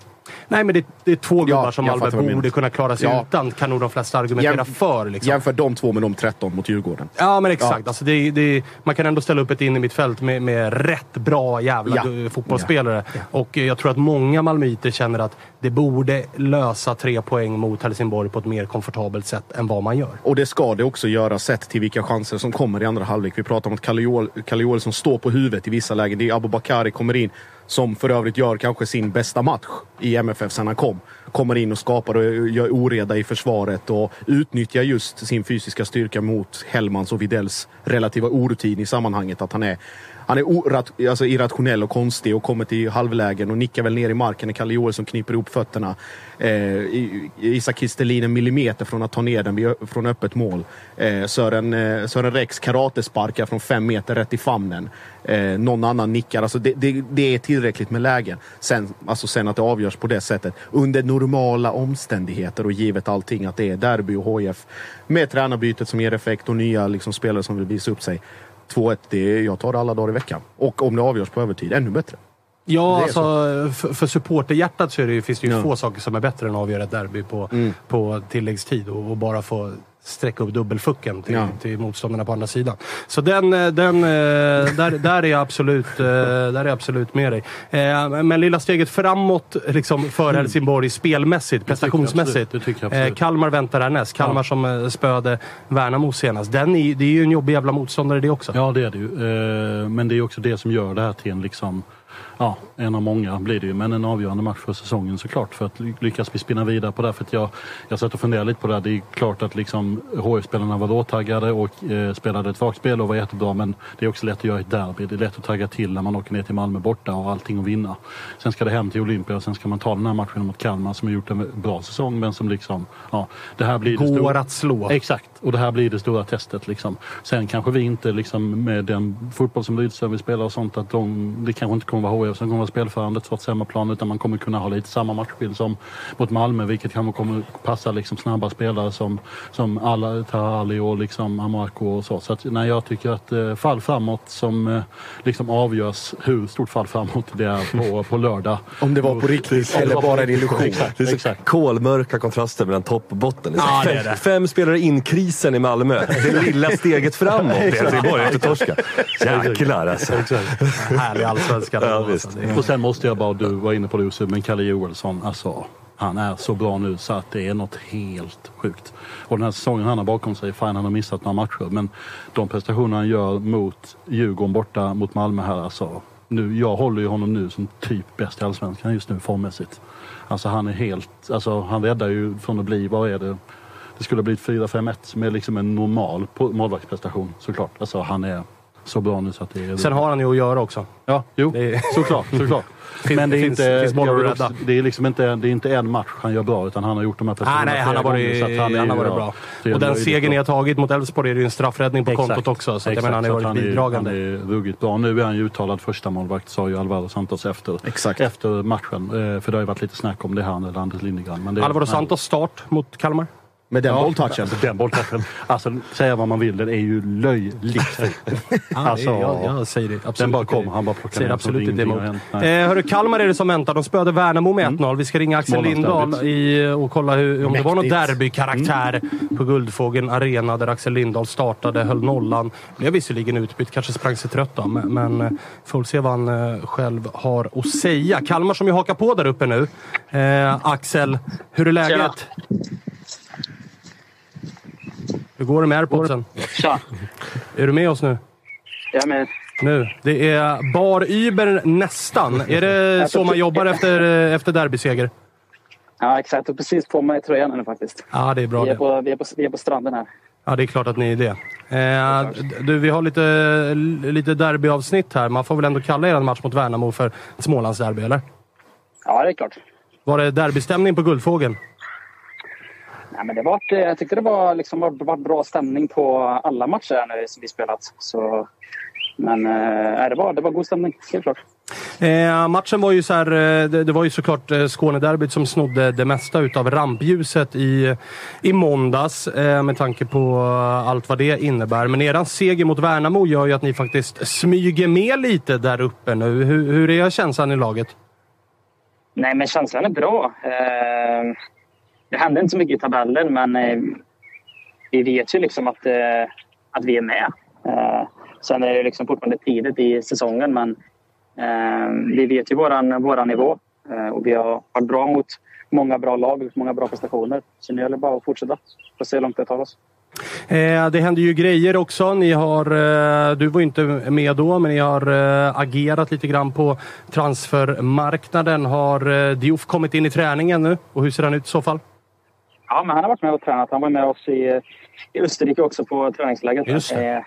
Nej, men det, det är två gubbar Ja, som Malmö borde kunna klara sig Ja. utan, kan nog de flesta argumentera Jäm- för. Liksom. Jämför de två med de 13 mot Djurgården. Ja, men exakt. Alltså det, det, man kan ändå ställa upp ett in i mitt fält med, med rätt bra jävla Ja. fotbollsspelare. Och eh, jag tror att många malmöiter känner att det borde lösa tre poäng mot Helsingborg på ett mer komfortabelt sätt än vad man gör. Och det ska det också göra sett till vilka chanser som kommer i andra halvlek. Vi pratar om att Kalle Joel- Kalle Joelsson står på huvudet i vissa lägen. Det är Abubakari kommer in, som för övrigt gör kanske sin bästa match i MFF sen han kom. Kommer in och skapar och gör oreda i försvaret och utnyttjar just sin fysiska styrka mot Hellmans och Videls relativa orutin i sammanhanget. Att han är han är orat, alltså irrationell och konstig och kommer till halvlägen och nickar väl ner i marken när Kalle Joelsson kniper ihop fötterna. Eh, Isak Kistelin en millimeter från att ta ner den från öppet mål. Eh, Sören, eh, Sören Rex karatesparkar från fem meter rätt i famnen. Eh, någon annan nickar. Alltså det, det, det är tillräckligt med lägen. Sen, alltså sen att det avgörs på det sättet. Under normala omständigheter och givet allting att det är derby och HIF. Med tränarbytet som ger effekt och nya liksom, spelare som vill visa upp sig. 2-1, det är, jag tar det alla dagar i veckan. Och om det avgörs på övertid, ännu bättre. Ja, alltså, för, för supporterhjärtat så det, finns det ju Ja. få saker som är bättre än att avgöra ett derby på, Mm. på tilläggstid och, och bara få sträcka upp dubbelfucken till, Ja. till motståndarna på andra sidan. Så den, eh, den, eh, där, där, är jag absolut, eh, där är absolut med dig. Men lilla steget framåt liksom, för Helsingborg spelmässigt, prestationsmässigt. absolut. Det tycker jag absolut. Kalmar väntar härnäst. Kalmar som eh, spöade Värnamo senast. Den är, det är ju en jobbig jävla motståndare det också. Ja, det är det ju. Men det är också det som gör det här till en liksom Ja, en av många blir det ju, men en avgörande match för säsongen såklart. För att ly- lyckas vi spinna vidare på det. För att jag, jag satt och funderade lite på det här. Det är klart att liksom HF-spelarna var råtaggade och eh, spelade ett vakspel och var jättebra. Men det är också lätt att göra ett derby. Det är lätt att tagga till när man åker ner till Malmö borta och har allting att vinna. Sen ska det hem till Olympia och sen ska man ta den här matchen mot Kalmar som har gjort en bra säsong men som liksom, ja, det här blir det Går stora- att slå. Exakt, och det här blir det stora testet. Liksom. Sen kanske vi inte liksom, med den fotboll som Rydström vill spela och sånt, att de, det kanske inte kommer vara HIF som kommer vara spelförande trots hemmaplan utan man kommer kunna ha lite samma matchbild som mot Malmö vilket kanske kommer passa liksom, snabba spelare som, som alla Tahali och liksom, Amarko och så. Så att, nej, jag tycker att eh, fall framåt som eh, liksom avgörs hur stort fall framåt det är på, på lördag. Om det var på riktigt eller bara en illusion. Exakt, Det är så exakt. kolmörka kontraster mellan topp och botten. Ja, det det. fem spelare in krisen i Malmö. Det lilla steget framåt (laughs) i Helsingborg efter torska. Jäklar alltså. (laughs) Härlig allsvenska. Ja, Och sen måste jag bara, du var inne på det Jussi, men Kalle Joelsson, alltså han är så bra nu så att det är något helt sjukt. Och den här säsongen han har bakom sig, fine han har missat några matcher, men de prestationer han gör mot Djurgården borta mot Malmö här, alltså. Nu, jag håller ju honom nu som typ bäst i Allsvenskan just nu formmässigt. Alltså han är helt, alltså han räddar ju från att bli, vad är det? Det skulle ha blivit 4-5-1 med liksom en normal målvaktsprestation såklart. Alltså han är så bra nu så att det är... Sen har han ju att göra också. Ja, jo, Det är- såklart. såklart. (laughs) Finns- Men det är, finns- inte, finns rädda. det är liksom inte, det är inte en match han gör bra utan han har gjort de här Ah, prestationerna nej, han har varit, gånger, så att han är har varit bra. är Och den segern ni har tagit mot Elfsborg är det ju en straffräddning på Exakt. kontot också. Så att jag Exakt, menar, han har varit att bidragande. Han är ruggigt bra. Nu är han ju uttalad första målvakt sa ju Alvaro Santos efter, Exakt. efter matchen. Eh, För det har ju varit lite snack om det här med Anders Lindegren. Alvaro. Santos start mot Kalmar. Med den Ja, bolltouchen. Alltså, den bolltouchen. Alltså, säga vad man vill, den är ju löjligt fin. alltså, jag, jag säger det absolut den bara kom, han bara plockade säger ner absolut som inte emot. Eh, hörru, Kalmar är det som väntar. De spöade Värnamo med 1-0. Vi ska ringa Axel. Lindahl i, och kolla hur, om det var någon derbykaraktär på Guldfågeln Arena där Axel Lindahl startade, höll nollan. Blev visserligen utbytt, kanske sprang sig trött då, men, men eh, får se vad han eh, själv har att säga. Kalmar som ju hakar på där uppe nu. Eh, Axel, hur är läget? Hur går det med airpodsen? Tja! Är du med oss nu? Jag är med. Nu. Det är bar Uber nästan. Är det så man jobbar efter, efter derbyseger? Ja, exakt. Och precis på mig tröjan nu faktiskt. Ja, det är bra Vi är, på, vi, är på, vi är på stranden här. Ja, det är klart att ni är det. Eh, du, vi har lite, lite derbyavsnitt här. Man får väl ändå kalla er match mot Värnamo för Smålandsderby, eller? Ja, det är klart. Var det derbystämning på Guldfågeln? Nej, men det var, jag tyckte det var, liksom, var, bra stämning på alla matcher nu som vi spelat. Så, men eh, det, var, det var god stämning, helt klart. Eh, matchen var ju så här, eh, det, det var ju såklart eh, Skånederbyt som snodde det mesta utav rampljuset i, i måndags eh, med tanke på eh, allt vad det innebär. Men eran seger mot Värnamo gör ju att ni faktiskt smyger med lite där uppe nu. Hur, hur är känslan i laget? Nej, men känslan är bra. Eh, det hände inte så mycket i tabellen, men eh, vi vet ju liksom att, eh, att vi är med. Eh, sen är det liksom fortfarande tidigt i säsongen, men eh, vi vet ju våran, våran nivå. Eh, och vi har varit bra mot många bra lag och många bra prestationer. Så nu gäller det bara att fortsätta och se hur långt det tar oss. Eh, det händer ju grejer också. Ni har, eh, du var ju inte med då, men ni har eh, agerat lite grann på transfermarknaden. Har eh, Diouf kommit in i träningen nu? Och hur ser han ut i så fall? Ja, men han har varit med och tränat. Han var med oss i, i Österrike också på träningsläget. Eh, eh,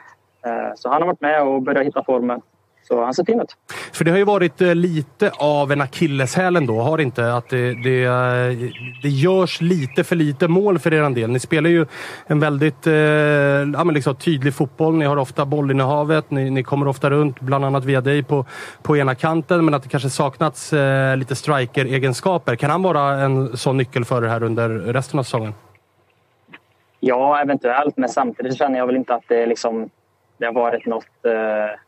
så han har varit med och börjat hitta formen. Så han ser fin ut. För det har ju varit eh, lite av en akilleshäl ändå, har det inte? Att det, det, eh, det görs lite för lite mål för er del. Ni spelar ju en väldigt eh, ja, liksom tydlig fotboll. Ni har ofta bollinnehavet, ni, ni kommer ofta runt, bland annat via dig på, på ena kanten. Men att det kanske saknats eh, lite striker-egenskaper. Kan han vara en sån nyckel för er här under resten av säsongen? Ja, eventuellt. Men samtidigt känner jag väl inte att det, liksom, det har varit något eh,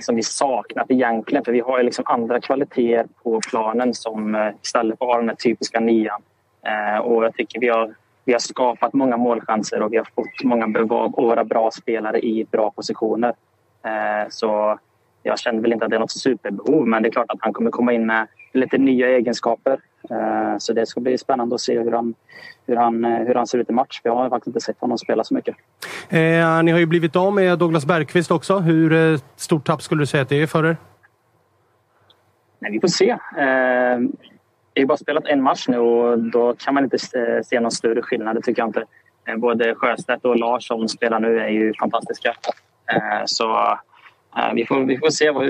som vi saknat egentligen. För vi har ju liksom andra kvaliteter på planen som eh, istället för att ha den här typiska nian. Eh, och jag tycker vi har, vi har skapat många målchanser och vi har fått många bra, våra bra spelare i bra positioner. Eh, så jag känner väl inte att det är något superbehov, men det är klart att han kommer komma in med lite nya egenskaper. Eh, Så det ska bli spännande att se hur han, hur han, eh, hur han ser ut i match. Jag har faktiskt inte sett honom spela så mycket. Eh, ni har ju blivit av med Douglas Bergqvist också. Hur eh, stort tapp skulle du säga att det är för er? Men vi får se. Eh, Vi har bara spelat en match nu och då kan man inte se- någon större skillnad. Det tycker jag inte. Både Sjöstedt och Lars som spelar nu är ju fantastiska. Eh, Så eh, vi får, vi får se vad,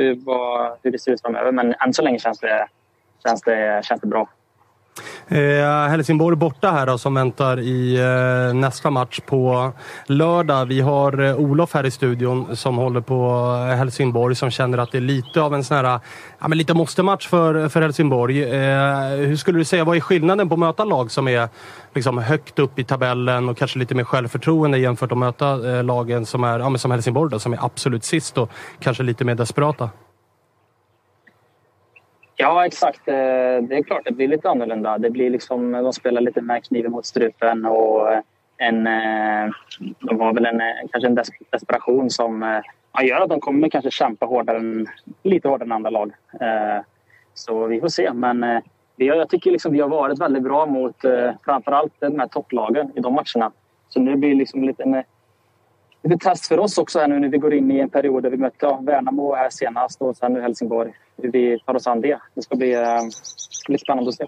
hur det ser ut framöver. Men än så länge känns det, känns det, känns det bra. Eh, Helsingborg borta här då, som väntar i eh, nästa match på lördag. Vi har eh, Olof här i studion som håller på eh, Helsingborg som känner att det är lite av en sån här, ja, men lite måste-match för, för Helsingborg. Eh, hur skulle du säga, vad är skillnaden på att möta lag som är liksom, högt upp i tabellen och kanske lite mer självförtroende jämfört med att möta eh, lagen som är ja, men som Helsingborg då, som är absolut sist och kanske lite mer desperata? Ja, exakt. Eh, det är klart, det blir lite annorlunda. Det blir liksom, de spelar lite med kniven mot strupen och eh, en, eh, de har väl en, kanske en desperation som gör att de kommer kanske kämpa hårdare än, lite hårdare än andra lag. Så vi får se. Men vi har, jag tycker liksom vi har varit väldigt bra mot framförallt de här topplagen i de matcherna. Så nu blir det liksom lite en, lite test för oss också här nu när vi går in i en period där vi mötte ja, Värnamo här senast och sen nu Helsingborg. Hur vi tar oss an det. Det ska bli, eh, bli spännande att se.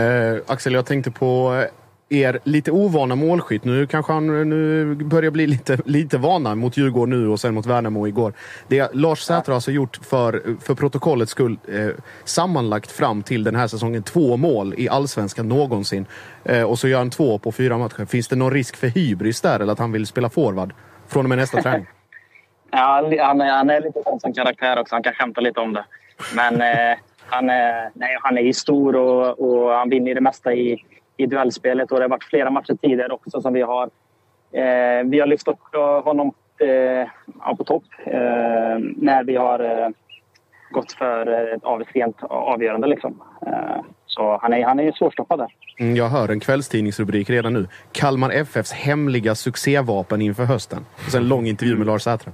Eh, Axel, jag tänkte på er lite ovana målskytt. Nu kanske han nu börjar bli lite, lite vana mot Djurgården nu och sen mot Värnamo igår. Det Lars Säter har alltså gjort för, för protokollets skull eh, sammanlagt fram till den här säsongen två mål i allsvenskan någonsin. Eh, och så gör han två på fyra matcher. Finns det någon risk för hybris där eller att han vill spela forward från och med nästa träning? (laughs) Ja, han, är, han är lite sån som karaktär också. Han kan skämta lite om det. Men eh, han, är, nej, han är ju stor och, och han vinner det mesta i, i duellspelet och det har varit flera matcher tidigare också som vi har eh, vi har lyft upp honom eh, på topp eh, när vi har eh, gått för eh, ett av, avgörande. Liksom. Eh, så han är, han är svårstoppad där. Mm, jag hör en kvällstidningsrubrik redan nu. Kalmar FFs hemliga succévapen inför hösten. Och sen en lång intervju med Lars Sätra.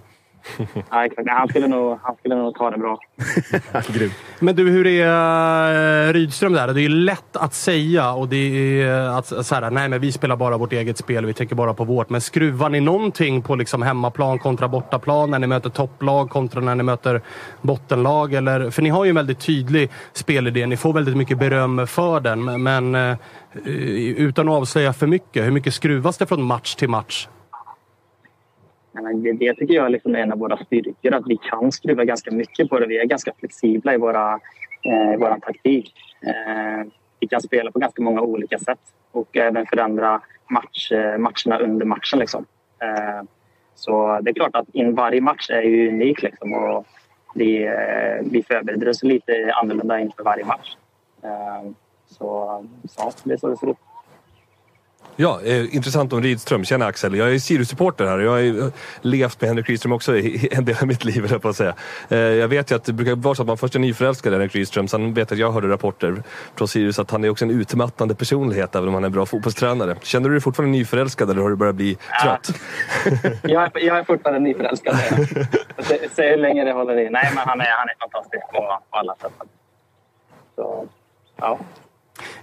(laughs) ja, exakt. Han skulle, nog, han skulle nog ta det bra. (laughs) Men du, hur är uh, Rydström där? Det är lätt att säga och det är att så här, nej men vi spelar bara vårt eget spel, vi tänker bara på vårt. Men skruvar ni någonting på liksom hemmaplan kontra bortaplan när ni möter topplag kontra när ni möter bottenlag? Eller, för ni har ju en väldigt tydlig spelidé. Ni får väldigt mycket beröm för den. Men uh, utan att avslöja för mycket, hur mycket skruvas det från match till match? Det, det tycker jag liksom är en av våra styrkor, att vi kan skruva ganska mycket på det. Vi är ganska flexibla i våra, eh, vår taktik. Eh, vi kan spela på ganska många olika sätt och även förändra match, eh, matcherna under matchen. Liksom. Eh, så det är klart att in varje match är ju unik liksom, och vi, eh, vi förbereder oss lite annorlunda inför varje match. Eh, så, så det är så det ser ut. Ja, eh, intressant om Rydström. Tjena Axel. Jag är Sirius-supporter här. Jag har eh, levt med Henrik Rydström också i en del av mitt liv, på att säga. Eh, jag vet ju att det brukar vara så att man först är nyförälskad i Henrik Rydström. Sen vet jag att jag hörde rapporter från Sirius att han är också en utmattande personlighet, även om han är en bra fotbollstränare. Känner du dig fortfarande nyförälskad eller har du börjat bli trött? jag, är, jag är fortfarande nyförälskad. (laughs) Se hur länge det håller i. Nej, men han är, han är fantastisk på, på alla sätt. Så, ja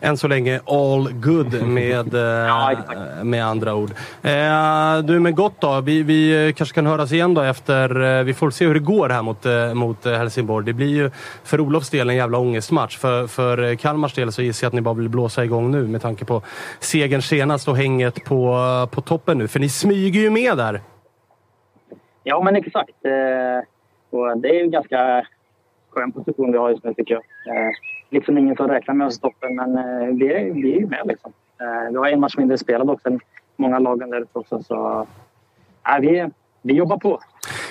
än så länge all good med, (laughs) ja, med andra ord. Eh, du, men gott då. Vi, vi kanske kan höras igen då efter... Eh, vi får se hur det går här mot, eh, mot Helsingborg. Det blir ju för Olofs del en jävla ångestmatch. För, för Kalmars del så gissar jag att ni bara vill blåsa igång nu med tanke på segern senast och hänget på, på toppen nu. För ni smyger ju med där. Ja, men exakt. Och det är ju en ganska skön position vi har just nu tycker jag liksom ingen som räknar med oss i toppen, men eh, vi, är, vi är ju med. Liksom. Eh, vi har en match mindre spelad också än många lagen där ute också. Så, äh, vi, vi jobbar på.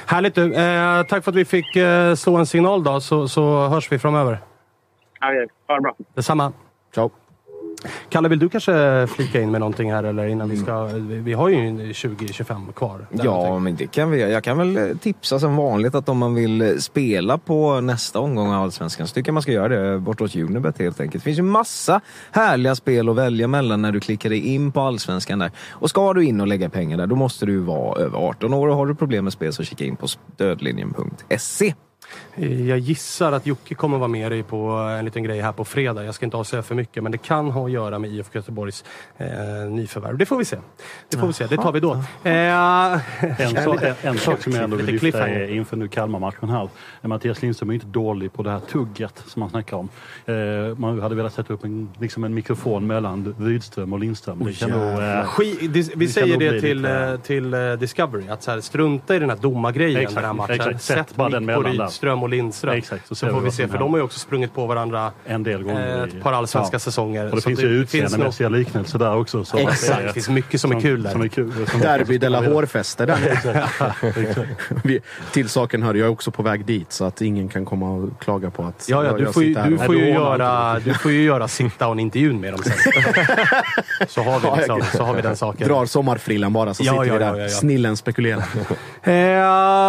Härligt du. Eh, tack för att vi fick eh, slå en signal då, så, så hörs vi framöver. Ja. Ha det bra. Detsamma. Ciao. Kalle, vill du kanske flika in med någonting här eller innan vi ska... Vi har ju 20-25 kvar. Ja, men det kan vi Jag kan väl eh, tipsa som vanligt att om man vill eh, spela på nästa omgång av Allsvenskan så tycker jag man ska göra det bortåt Unibet helt enkelt. Det finns ju massa härliga spel att välja mellan när du klickar dig in på Allsvenskan där. Och ska du in och lägga pengar där, då måste du vara över 18 år och har du problem med spel så kika in på stödlinjen.se. Jag gissar att Jocke kommer vara med dig på en liten grej här på fredag. Jag ska inte avslöja för mycket, men det kan ha att göra med IFK Göteborgs eh, nyförvärv. Det får vi se. Det får vi se. Det tar vi då. Eh, en, (laughs) sak, en, en, sak som jag ändå vill lyfta är inför nu Kalmar-matchen här. Mattias Lindström är inte dålig på det här tugget som man snackar om. Eh, man hade velat sätta upp en, liksom en mikrofon mellan Rydström och Lindström. Det kan oh, nog, eh, Ski, vi det säger det till, lite, till uh, Discovery, att så här, strunta i den här domargrejen exakt, den här matchen. Exakt. Sätt, Sätt bara den mellan där. Lindström och Lindström. Exakt, så, så får vi se, för de har ju också sprungit på varandra en del gånger. Eh, ett par allsvenska ja. säsonger. Och det så finns ju utseendemässiga något... liknelser där också. Så Exakt, det, finns mycket som, som, är kul där. Som är kul, som Derby de la hårfäste där (laughs) Till saken hör, jag är också på väg dit så att ingen kan komma och klaga på att ja, ja, du, får ju, du, får ju göra, du får ju göra sitta och intervjun med dem sen. (laughs) så, har vi liksom, så har vi den saken. Drar sommarfrillan bara så sitter vi där. Snillen spekulerar. eh,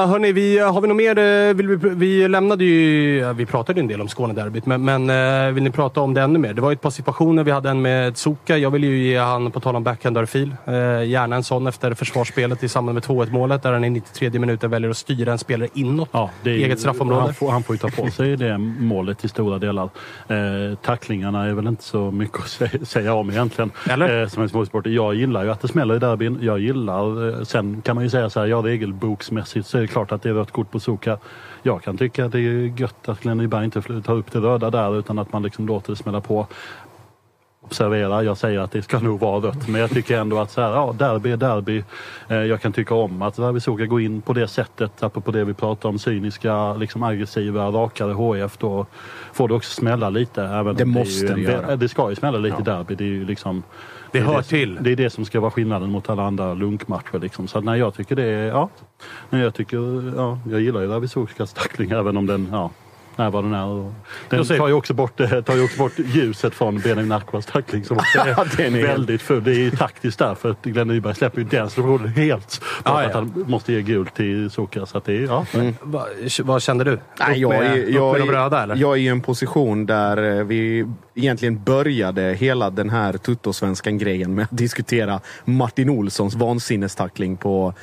hörni, vi, har vi något mer? Eh, vill vi, vi lämnade ju... Vi pratade en del om Skånederbyt, men, men eh, vill ni prata om det ännu mer? Det var ju ett par situationer. Vi hade en med Zuka. Jag vill ju ge han, på tal om backhandörfil, eh, gärna en sån efter försvarsspelet i samband med 2-1 målet där han i 93 minuter väljer att styra en spelare inåt ja, det är, eget straffområde. Han får, han får ju ta på sig det målet i stora delar. Eh, tacklingarna är väl inte så mycket att säga om egentligen. Eller? Eh, som en småsport. Jag gillar ju att det smäller i derbyn. Jag gillar... Eh, sen kan man ju säga så här, ja regelboksmässigt så är det klart att det är rött kort på Zuka jag kan tycka att det är gött att Glenn Nyberg inte tar upp det röda där utan att man liksom låter det smälla på. Observera, jag säger att det ska nog vara rött men jag tycker ändå att så här, ja, derby är derby. Eh, jag kan tycka om att Ravisoka går in på det sättet, apropå det vi pratar om, cyniska, liksom aggressiva, rakare HF. Då får det också smälla lite. Det måste det, det göra. Det ska ju smälla lite ja. derby. Det är ju liksom det, det hör det, till. Det är det som ska vara skillnaden mot alla andra lunkmatcher. Liksom. Så när jag tycker det är, ja. När jag tycker, ja, jag gillar ju Ravisorskas tackling även om den, ja. Är vad den är. Och Den tar ju, också bort, eh, tar ju också bort ljuset från Benjamin Nackas tackling som också (laughs) Ja, är, den är- väldigt full. Det är ju taktiskt där för att Glenn Nyberg släpper ju den situationen helt. Bara Ja, för att ja. han måste ge gult till Zucker. Så att det är, ja. Va, vad kände du? Nej, jag, med, jag, med de röda eller? jag är i en position där eh, vi egentligen började hela den här tuttosvenskan-grejen med att diskutera Martin Olssons vansinnestackling på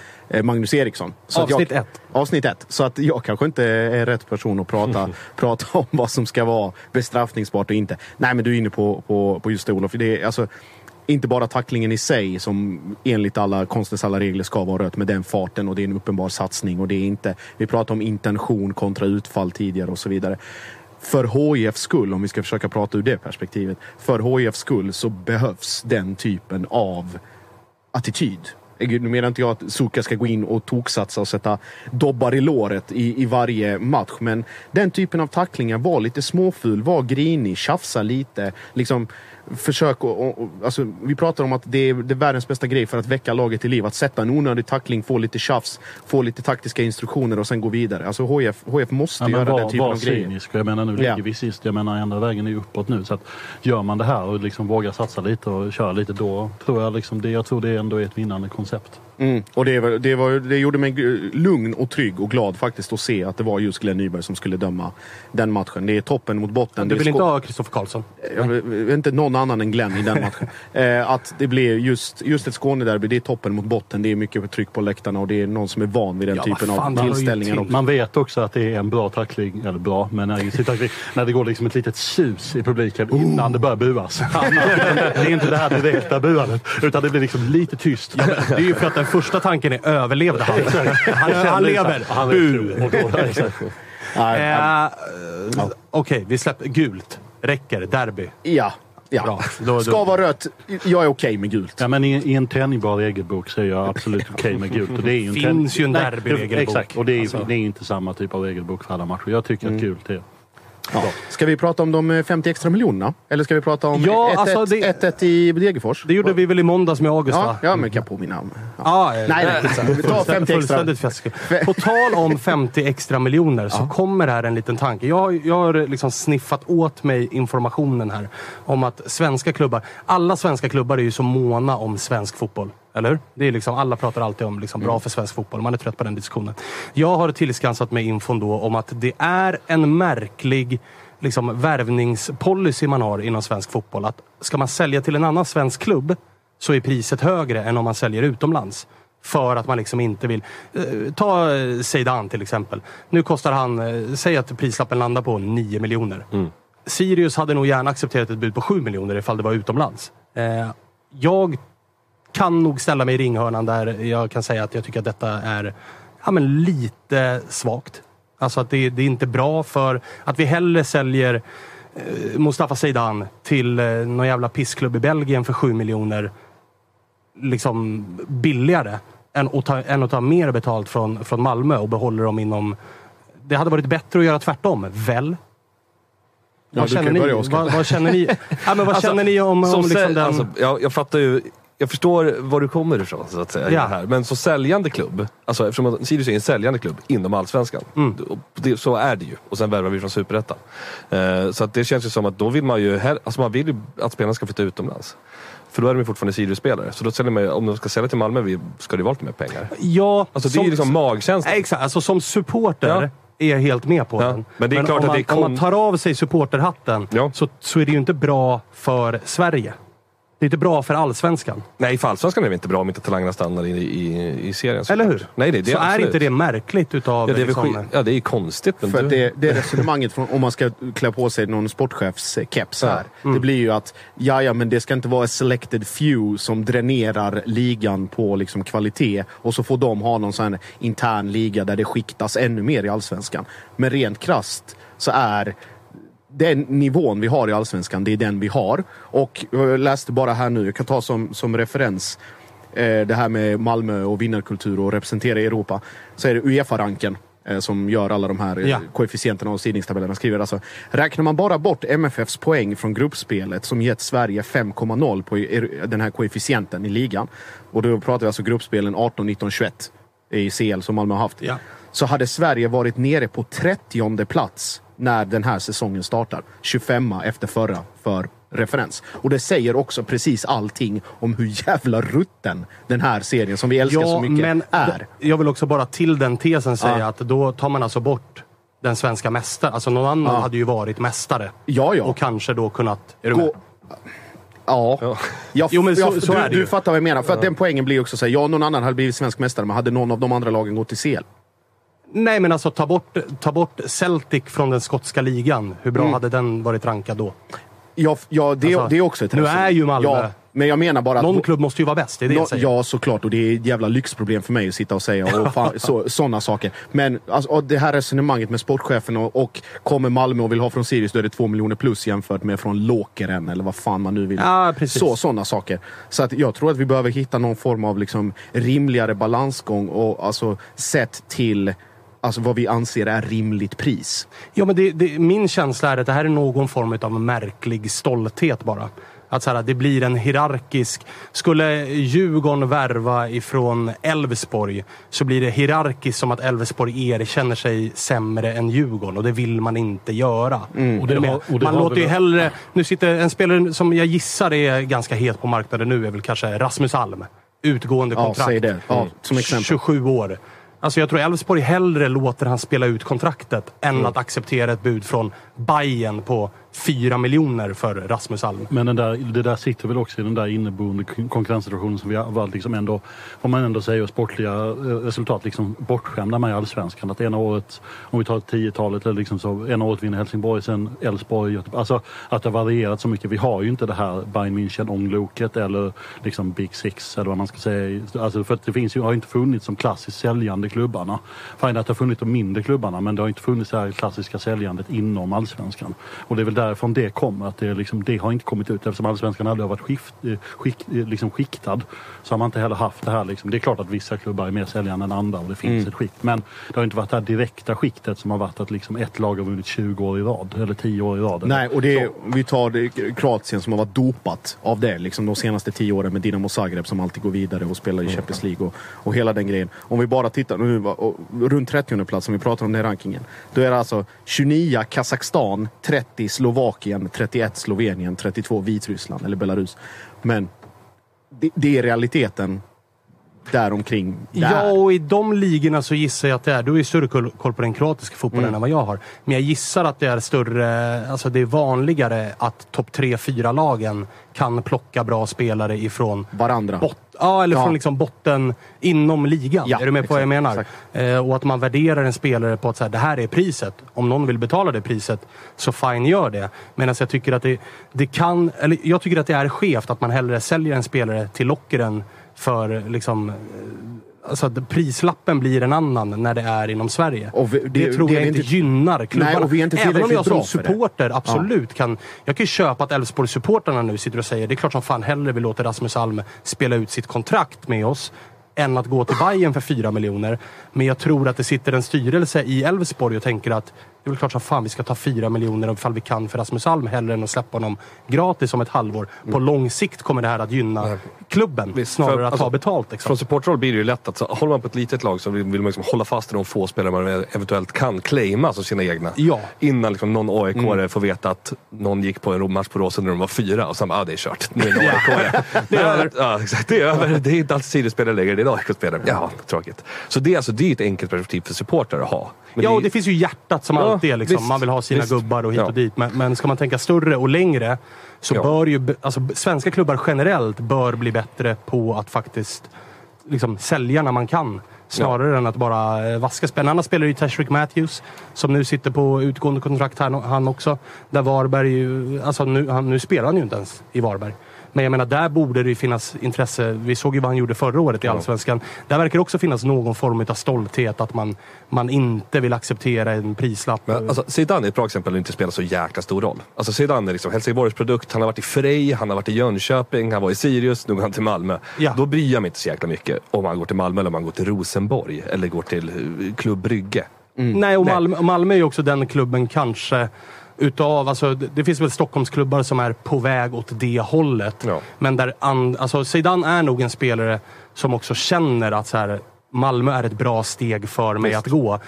Magnus Eriksson. Så Avsnitt jag, ett. Avsnitt ett. Så att jag kanske inte är rätt person att prata, (laughs) prata om vad som ska vara bestraffningsbart och inte. Nej, men du är inne på, på, på just det Olof. Det är, alltså, inte bara tacklingen i sig som enligt alla konstens alla regler ska vara rött med den farten och det är en uppenbar satsning och det är inte. Vi pratar om intention kontra utfall tidigare och så vidare. För HIFs skull, om vi ska försöka prata ur det perspektivet. För HIFs skull så behövs den typen av attityd. Nu menar inte jag att Suka ska gå in och toksatsa och sätta dobbar i låret i, i varje match. Men den typen av tacklingar, var lite småful, var grinig, tjafsa lite. Liksom, försök och, och, alltså, Vi pratar om att det är, det är världens bästa grej för att väcka laget till liv. Att sätta en onödig tackling, få lite tjafs, få lite taktiska instruktioner och sen gå vidare. Alltså HIF, HIF måste Ja, göra den var, typen var av grejer. cynisk. Jag menar nu ligger vi sist. Jag menar enda vägen är uppåt nu. Så att gör man det här och liksom vågar satsa lite och köra lite då tror jag liksom det, jag tror det ändå är ett vinnande koncept. Mm. Och det, var, det, var, det gjorde mig lugn och trygg och glad faktiskt att se att det var just Glenn Nyberg som skulle döma den matchen. Det är toppen mot botten. Du vill inte ha Kristoffer Karlsson? Jag inte någon annan än Glenn i den (laughs) matchen. eh, att det blir just, just ett Skånederby, det är toppen mot botten. Det är mycket tryck på läktarna och det är någon som är van vid den Ja, typen fan, av tillställningar. till. Man vet också att det är en bra tackling, eller bra, men när, det- tackling, när det går liksom ett litet sus i publiken Oh. innan det börjar buas. (laughs) det är inte det här direkta buandet, utan det blir liksom lite tyst. Det är ju för att den första tanken är överlevde han. Han, (laughs) han det lever. Han Bu. (laughs) Eh, Okej, vi släpper gult. Räcker. Derby. ja, ja. Bra. Då- då- Ska vara rött. Jag är okej med gult. Ja, men i, i en tänjbar regelbok så är jag absolut okej med gult. Och det är ju en Finns ju en derbyregelbok. Exakt, och det är, Alltså. det är inte samma typ av regelbok för alla matcher. Jag tycker Mm. att gult är... Ja. Ska vi prata om de eh, 50 extra miljonerna? Eller ska vi prata om Ja, 1-1 alltså det- 1-1 i Degerfors? Det gjorde vi väl i måndags med August Ja, va? ja, men kan jag påminna om. Ja. Ah, Nej, nej, skitsamma. Vi tar 50 extra. Fullständigt fiasko. På tal om 50 extra miljoner så kommer här en liten tanke. Jag, har- jag har liksom sniffat åt mig informationen här om att svenska klubbar, alla svenska klubbar är ju så måna om svensk fotboll. Eller hur? Det är liksom, alla pratar alltid om liksom, bra för svensk fotboll. Man är trött på den diskussionen. Jag har tillskansat mig infon då om att det är en märklig liksom, värvningspolicy man har inom svensk fotboll. Att ska man sälja till en annan svensk klubb så är priset högre än om man säljer utomlands. För att man liksom inte vill... Eh, ta eh, Zeidan till exempel. Nu kostar han, eh, säg att prislappen landar på 9 miljoner. Sirius hade nog gärna accepterat ett bud på 7 miljoner ifall det var utomlands. Jag kan nog ställa mig i ringhörnan där jag kan säga att jag tycker att detta är ja, men lite svagt. Alltså att det, det är inte bra för att vi hellre säljer eh, Mustafa Zeidan till eh, någon jävla pissklubb i Belgien för 7 miljoner liksom billigare än att ta, än att ta mer betalt från, från Malmö och behåller dem inom... Det hade varit bättre att göra tvärtom, väl? Ja, vad, känner ni, vad, vad känner ni? Ja, men vad Alltså, känner ni om, om Som liksom den... alltså, jag, jag fattar ju, jag förstår var du kommer ifrån så att säga. Ja. här. Men som säljande klubb, alltså, eftersom att Sirius är en säljande klubb inom Allsvenskan. Mm. Det, så är det ju. Och sen värvar vi från Superettan. Eh, så att det känns ju som att då vill man ju, alltså man vill ju att spelarna ska flytta utomlands. För då är de ju fortfarande Sirius-spelare. Så då säljer man, om de ska sälja till Malmö ska det vara lite mer pengar. Ja, Alltså det är ju liksom magkänslan. Exakt, alltså som supporter Ja. är jag helt med på Ja, den. men det är klart om, att man, är om man tar av sig supporterhatten Ja. så, så är det ju inte bra för Sverige. Det är inte bra för allsvenskan. Nej, för Allsvenskan är det inte bra om inte talangerna stannar i, i, i serien. Eller hur? Nej, det, det så är absolut. inte det märkligt utav... Ja, det är, liksom, skit, ja, det är konstigt. Men För du- att det, det resonemanget, från, om man ska klä på sig någon sportchefs eh, keps här. Mm. Det blir ju att, ja, ja, men det ska inte vara a selected few som dränerar ligan på liksom kvalitet. Och så får de ha någon sån här intern liga där det skiktas ännu mer i allsvenskan. Men rent krasst så är den nivån vi har i allsvenskan, det är den vi har. Och jag läste bara här nu, jag kan ta som, som referens eh, det här med Malmö och vinnarkultur och representera Europa. Så är det Uefa-ranken eh, som gör alla de här eh, Ja. koefficienterna och sidningstabellerna. Skriver alltså, räknar man bara bort MFFs poäng från gruppspelet som gett Sverige 5,0 på er- den här koefficienten i ligan. Och då pratar vi alltså gruppspelen 18, 19, 21 i CL som Malmö har haft. Ja. Så hade Sverige varit nere på 30 plats när den här säsongen startar. 25 efter förra för referens. Och det säger också precis allting om hur jävla rutten den här serien som vi älskar så mycket men är. Jag vill också bara till den tesen säga Ja. att då tar man alltså bort den svenska mästaren. Alltså någon annan Ja. hade ju varit mästare. Ja, ja. Och kanske då kunnat... Är du Gå- med? Ja. Jag, Jo, men så- jag, så du, är det du ju. fattar vad jag menar. För att den poängen blir också så här, ja, någon annan hade blivit svensk mästare, men hade någon av de andra lagen gått till CL? Nej, men alltså ta bort, ta bort Celtic från den skotska ligan. Hur bra Mm. hade den varit rankad då? Ja, ja det, Alltså, det är också ett nu är ju Malmö- Ja, men jag menar bara att... Någon klubb måste ju vara bäst, det är det Nå- jag säger. Ja, såklart. Och det är ett jävla lyxproblem för mig att sitta och säga och (laughs) fan, så, sådana saker. Men alltså, och det här resonemanget med sportchefen och, och kommer Malmö och vill ha från Sirius, då är det två miljoner plus jämfört med från Lokeren eller vad fan man nu vill. Ja, precis. Så, sådana saker. Så att jag tror att vi behöver hitta någon form av liksom rimligare balansgång och alltså sett till alltså, vad vi anser är rimligt pris. Ja, men det, det, min känsla är att det här är någon form av märklig stolthet bara. Att så här, det blir en hierarkisk... Skulle Djurgården värva ifrån Elfsborg så blir det hierarkiskt som att Elfsborg erkänner sig sämre än Djurgården och det vill man inte göra. Och det och det man låter ju hellre... Nu sitter en spelare som jag gissar är ganska het på marknaden nu är väl kanske Rasmus Alm. Utgående Ja, kontrakt. säg det. Ja, som exempel. 27 år. Alltså jag tror Elfsborg hellre låter han spela ut kontraktet än Mm. att acceptera ett bud från Bayern på 4 miljoner för Rasmus Alm. Men den där, det där sitter väl också i den där inneboende konkurrenssituationen som vi har varit liksom ändå, får man ändå säger sportliga eh, resultat liksom bortskämda med i Allsvenskan. Att ena året, om vi tar 10-talet, eller liksom så, ena året vinner Helsingborg, sen Elfsborg, Göteborg. Alltså att det har varierat så mycket. Vi har ju inte det här Bayern München ångloket eller liksom Big Six eller vad man ska säga. Alltså för att det finns ju, har ju inte funnits som klassiskt säljande klubbarna. Fine att det har funnits de mindre klubbarna men det har inte funnits det här klassiska säljandet inom Allsvenskan. Och det är väl därifrån det kommer. Att det, liksom, det har inte kommit ut eftersom Allsvenskan aldrig har varit skift, eh, skikt, eh, liksom skiktad. Så har man inte heller haft det här. Liksom. Det är klart att vissa klubbar är mer säljande än andra och det finns Mm. ett skikt. Men det har inte varit det här direkta skiktet som har varit att liksom ett lag har vunnit 20 år i rad eller 10 år i rad. Nej, och det, vi tar det, Kroatien som har varit dopat av det liksom de senaste tio åren med Dinamo Zagreb som alltid går vidare och spelar i Champions League och, och hela den grejen. Om vi bara tittar nu, och, runt 30 plats om vi pratar om den rankingen. Då är det alltså 29 Kazakstan, 30 Slovakien, 31 Slovenien, 32 Vitryssland eller Belarus. Men det, det är realiteten däromkring. Ja, där. och i de ligorna så gissar jag att det är... Du har ju större koll koll på den kroatiska fotbollen Mm. än vad jag har. Men jag gissar att det är större... Alltså det är vanligare att topp 3-4-lagen kan plocka bra spelare ifrån... Varandra. Bot, ja, eller Ja. från liksom botten inom ligan. Ja, är du med på vad jag exakt, menar? exakt. Eh, och att man värderar en spelare på att så här, det här är priset. Om någon vill betala det priset, så fine, gör det. Medan jag tycker att det, det kan... Eller jag tycker att det är skevt att man hellre säljer en spelare till lockeren för liksom... Alltså att prislappen blir en annan när det är inom Sverige. Och vi- det, det- tror det jag inte gynnar klubbarna. Nej, och vi är inte Även om jag som supporter absolut kan... Jag kan ju köpa att Elfsborg-supportrarna nu sitter och säger det är klart som fan hellre vi låter Rasmus Alm spela ut sitt kontrakt med oss än att gå till Bayern för 4 miljoner. Men jag tror att det sitter en styrelse i Elfsborg och tänker att det är väl klart som fan vi ska ta 4 miljoner ifall vi kan för Rasmus Alm hellre än att släppa honom gratis om ett halvår. På lång sikt kommer det här att gynna klubben Visst, snarare för- att alltså, ta betalt. Liksom. Från supportroll blir det ju lätt att så, håller man på ett litet lag så vill vill man liksom hålla fast i de få spelare man eventuellt kan claima som sina egna. Ja. Innan liksom någon aik Mm. får veta att någon gick på en match på Råsen när de var fyra och sen bara, ah, det är kört. Nu är det aik (laughs) Det är över. Ja, exakt. Det är över. Det är inte alls Sirius-spelare längre, det är AIK-spelare. Ja, tråkigt. Så det, är alltså, det är ett enkelt perspektiv för supportrar att ha. Men ja, det och det finns ju hjärtat som Ja, alltid är. Liksom. visst, Man vill ha sina visst. gubbar och hit Ja. och dit. Men, men ska man tänka större och längre så Ja. bör ju alltså, svenska klubbar generellt bör bli bättre på att faktiskt liksom, sälja när man kan. Snarare än att bara eh, vaska spel. En annan spelare är ju Tashrik Matthews som nu sitter på utgående kontrakt han, han också. Där Varberg ju, alltså nu, han, nu spelar han ju inte ens i Varberg. Men jag menar, där borde det ju finnas intresse. Vi såg ju vad han gjorde förra året i Allsvenskan. Där verkar det också finnas någon form av stolthet. Att man, man inte vill acceptera en prislapp. Men, alltså, Zidane är ett bra exempel där det inte spelar så jäkla stor roll. Alltså, Zidane är liksom Helsingborgs produkt. Han har varit i Frej, han har varit i Jönköping, han var i Sirius, nu går han till Malmö. Ja. Då bryr jag mig inte så jäkla mycket om han går till Malmö eller om han går till Rosenborg eller går till eh, Klubb Brygge. Nej, och Malmö, och Malmö är ju också den klubben kanske utav, alltså det, finns väl Stockholmsklubbar som är på väg åt det hållet. Ja. Men där, and, alltså Zidane är nog en spelare som också känner att så här, Malmö är ett bra steg för mig Visst. att gå.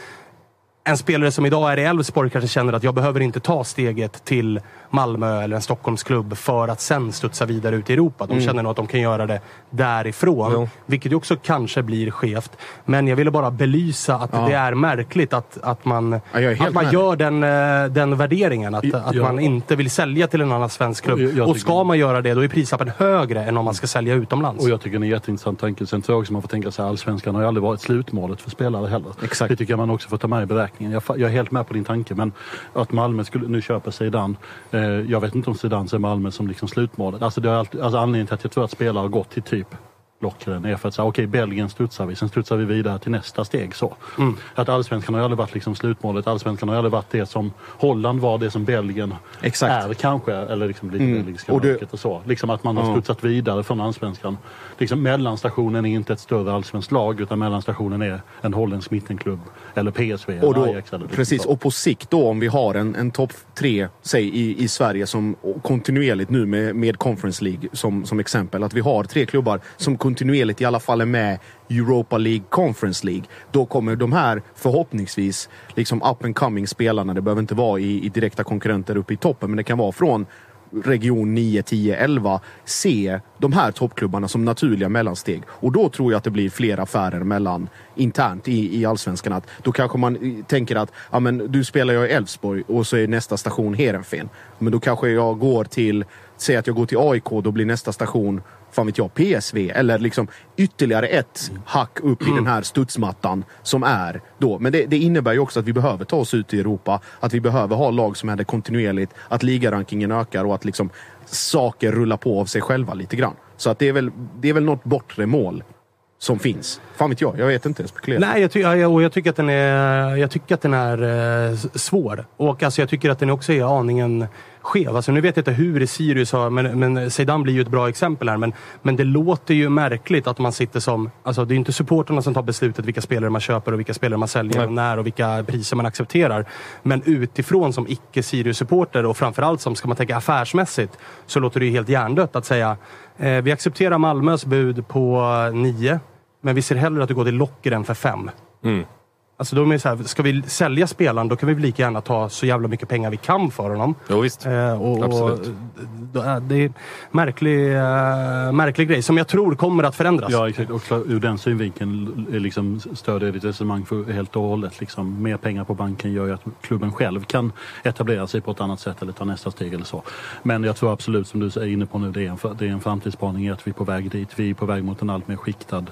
En spelare som idag är i Elfsborg kanske känner att jag behöver inte ta steget till Malmö eller en Stockholmsklubb för att sen studsa vidare ut i Europa. De Mm. känner nog att de kan göra det därifrån. Jo. Vilket ju också kanske blir skevt. Men jag ville bara belysa att Ja. det är märkligt att, att man, Ja, att man med. gör den, eh, den värderingen. Att, att Ja. man inte vill sälja till en annan svensk klubb. Jag- jag och ska man göra det, då är prislappen högre än om man ska sälja utomlands. Och jag tycker det är en jätteintressant tanke. Sen tror jag också man får tänka sig att allsvenskan har ju aldrig varit slutmålet för spelare heller. Exakt. Det tycker jag man också får ta med i beräkningen. Jag, fa- jag är helt med på din tanke men att Malmö skulle, nu köper Zidane. Eh, jag vet inte om Zidane ser Malmö som liksom slutmålet. Alltså, det är alltid, alltså anledningen till att jag tror att spelare har gått till typ Lockren är för att säga okej Belgien studsar vi, sen studsar vi vidare till nästa steg. så. Mm. Att allsvenskan har ju aldrig varit liksom slutmålet. Allsvenskan har ju aldrig varit det som Holland var, det som Belgien Exakt. är kanske. Eller liksom lite Mm. belgiska Och det- och så. Liksom att man har Ja. studsat vidare från allsvenskan. Liksom mellanstationen är inte ett större allsvenskt lag utan mellanstationen är en holländsk mittenklubb. Eller PSV Och eller då, Ajax. Eller precis, och på sikt då om vi har en, en topp tre, säg i, i Sverige som kontinuerligt nu med, med Conference League som, som exempel. Att vi har tre klubbar som kontinuerligt i alla fall är med Europa League, Conference League. Då kommer de här förhoppningsvis liksom up and coming spelarna, det behöver inte vara i, i direkta konkurrenter uppe i toppen, men det kan vara från region 9, 10, 11 se de här toppklubbarna som naturliga mellansteg. Och då tror jag att det blir fler affärer mellan internt i, i allsvenskan. Att då kanske man eh, tänker att ja, men du spelar jag i Elfsborg och så är nästa station Heerenveen. Men då kanske jag går till, säg att jag går till AIK, då blir nästa station fan vet jag, PSV eller liksom ytterligare ett hack upp i den här studsmattan som är då. Men det, det innebär ju också att vi behöver ta oss ut i Europa, att vi behöver ha lag som händer kontinuerligt, att ligarankingen ökar och att liksom saker rullar på av sig själva lite grann. Så att det är väl, det är väl något bortre mål som finns. Fan vet jag, jag vet inte. Jag spekulerar. Nej, jag, ty- ja, och jag tycker att den är, jag tycker att den är eh, svår. Och alltså, jag tycker att den också är aningen skev. Alltså, nu vet jag inte hur Sirius har, men, men Zeidan blir ju ett bra exempel här. Men, men det låter ju märkligt att man sitter som... Alltså, det är ju inte supporterna som tar beslutet vilka spelare man köper och vilka spelare man säljer och när och vilka priser man accepterar. Men utifrån som icke Sirius-supporter och framförallt som, ska man tänka affärsmässigt, så låter det ju helt hjärndött att säga eh, vi accepterar Malmös bud på nio. Men vi ser hellre att du går till Lockeren för fem. Mm. Alltså de är så här, ska vi sälja spelaren då kan vi väl lika gärna ta så jävla mycket pengar vi kan för honom. Jo, visst. Eh, och, och, Absolut. är det är märklig, eh, märklig grej som jag tror kommer att förändras. Ja, exakt. Och ur den synvinkeln är liksom stödjer jag ditt resonemang för helt och hållet. Liksom, mer pengar på banken gör ju att klubben själv kan etablera sig på ett annat sätt eller ta nästa steg eller så. Men jag tror absolut, som du är inne på nu, det är en, det är en framtidsspaning att vi är på väg dit. Vi är på väg mot en allt mer skiktad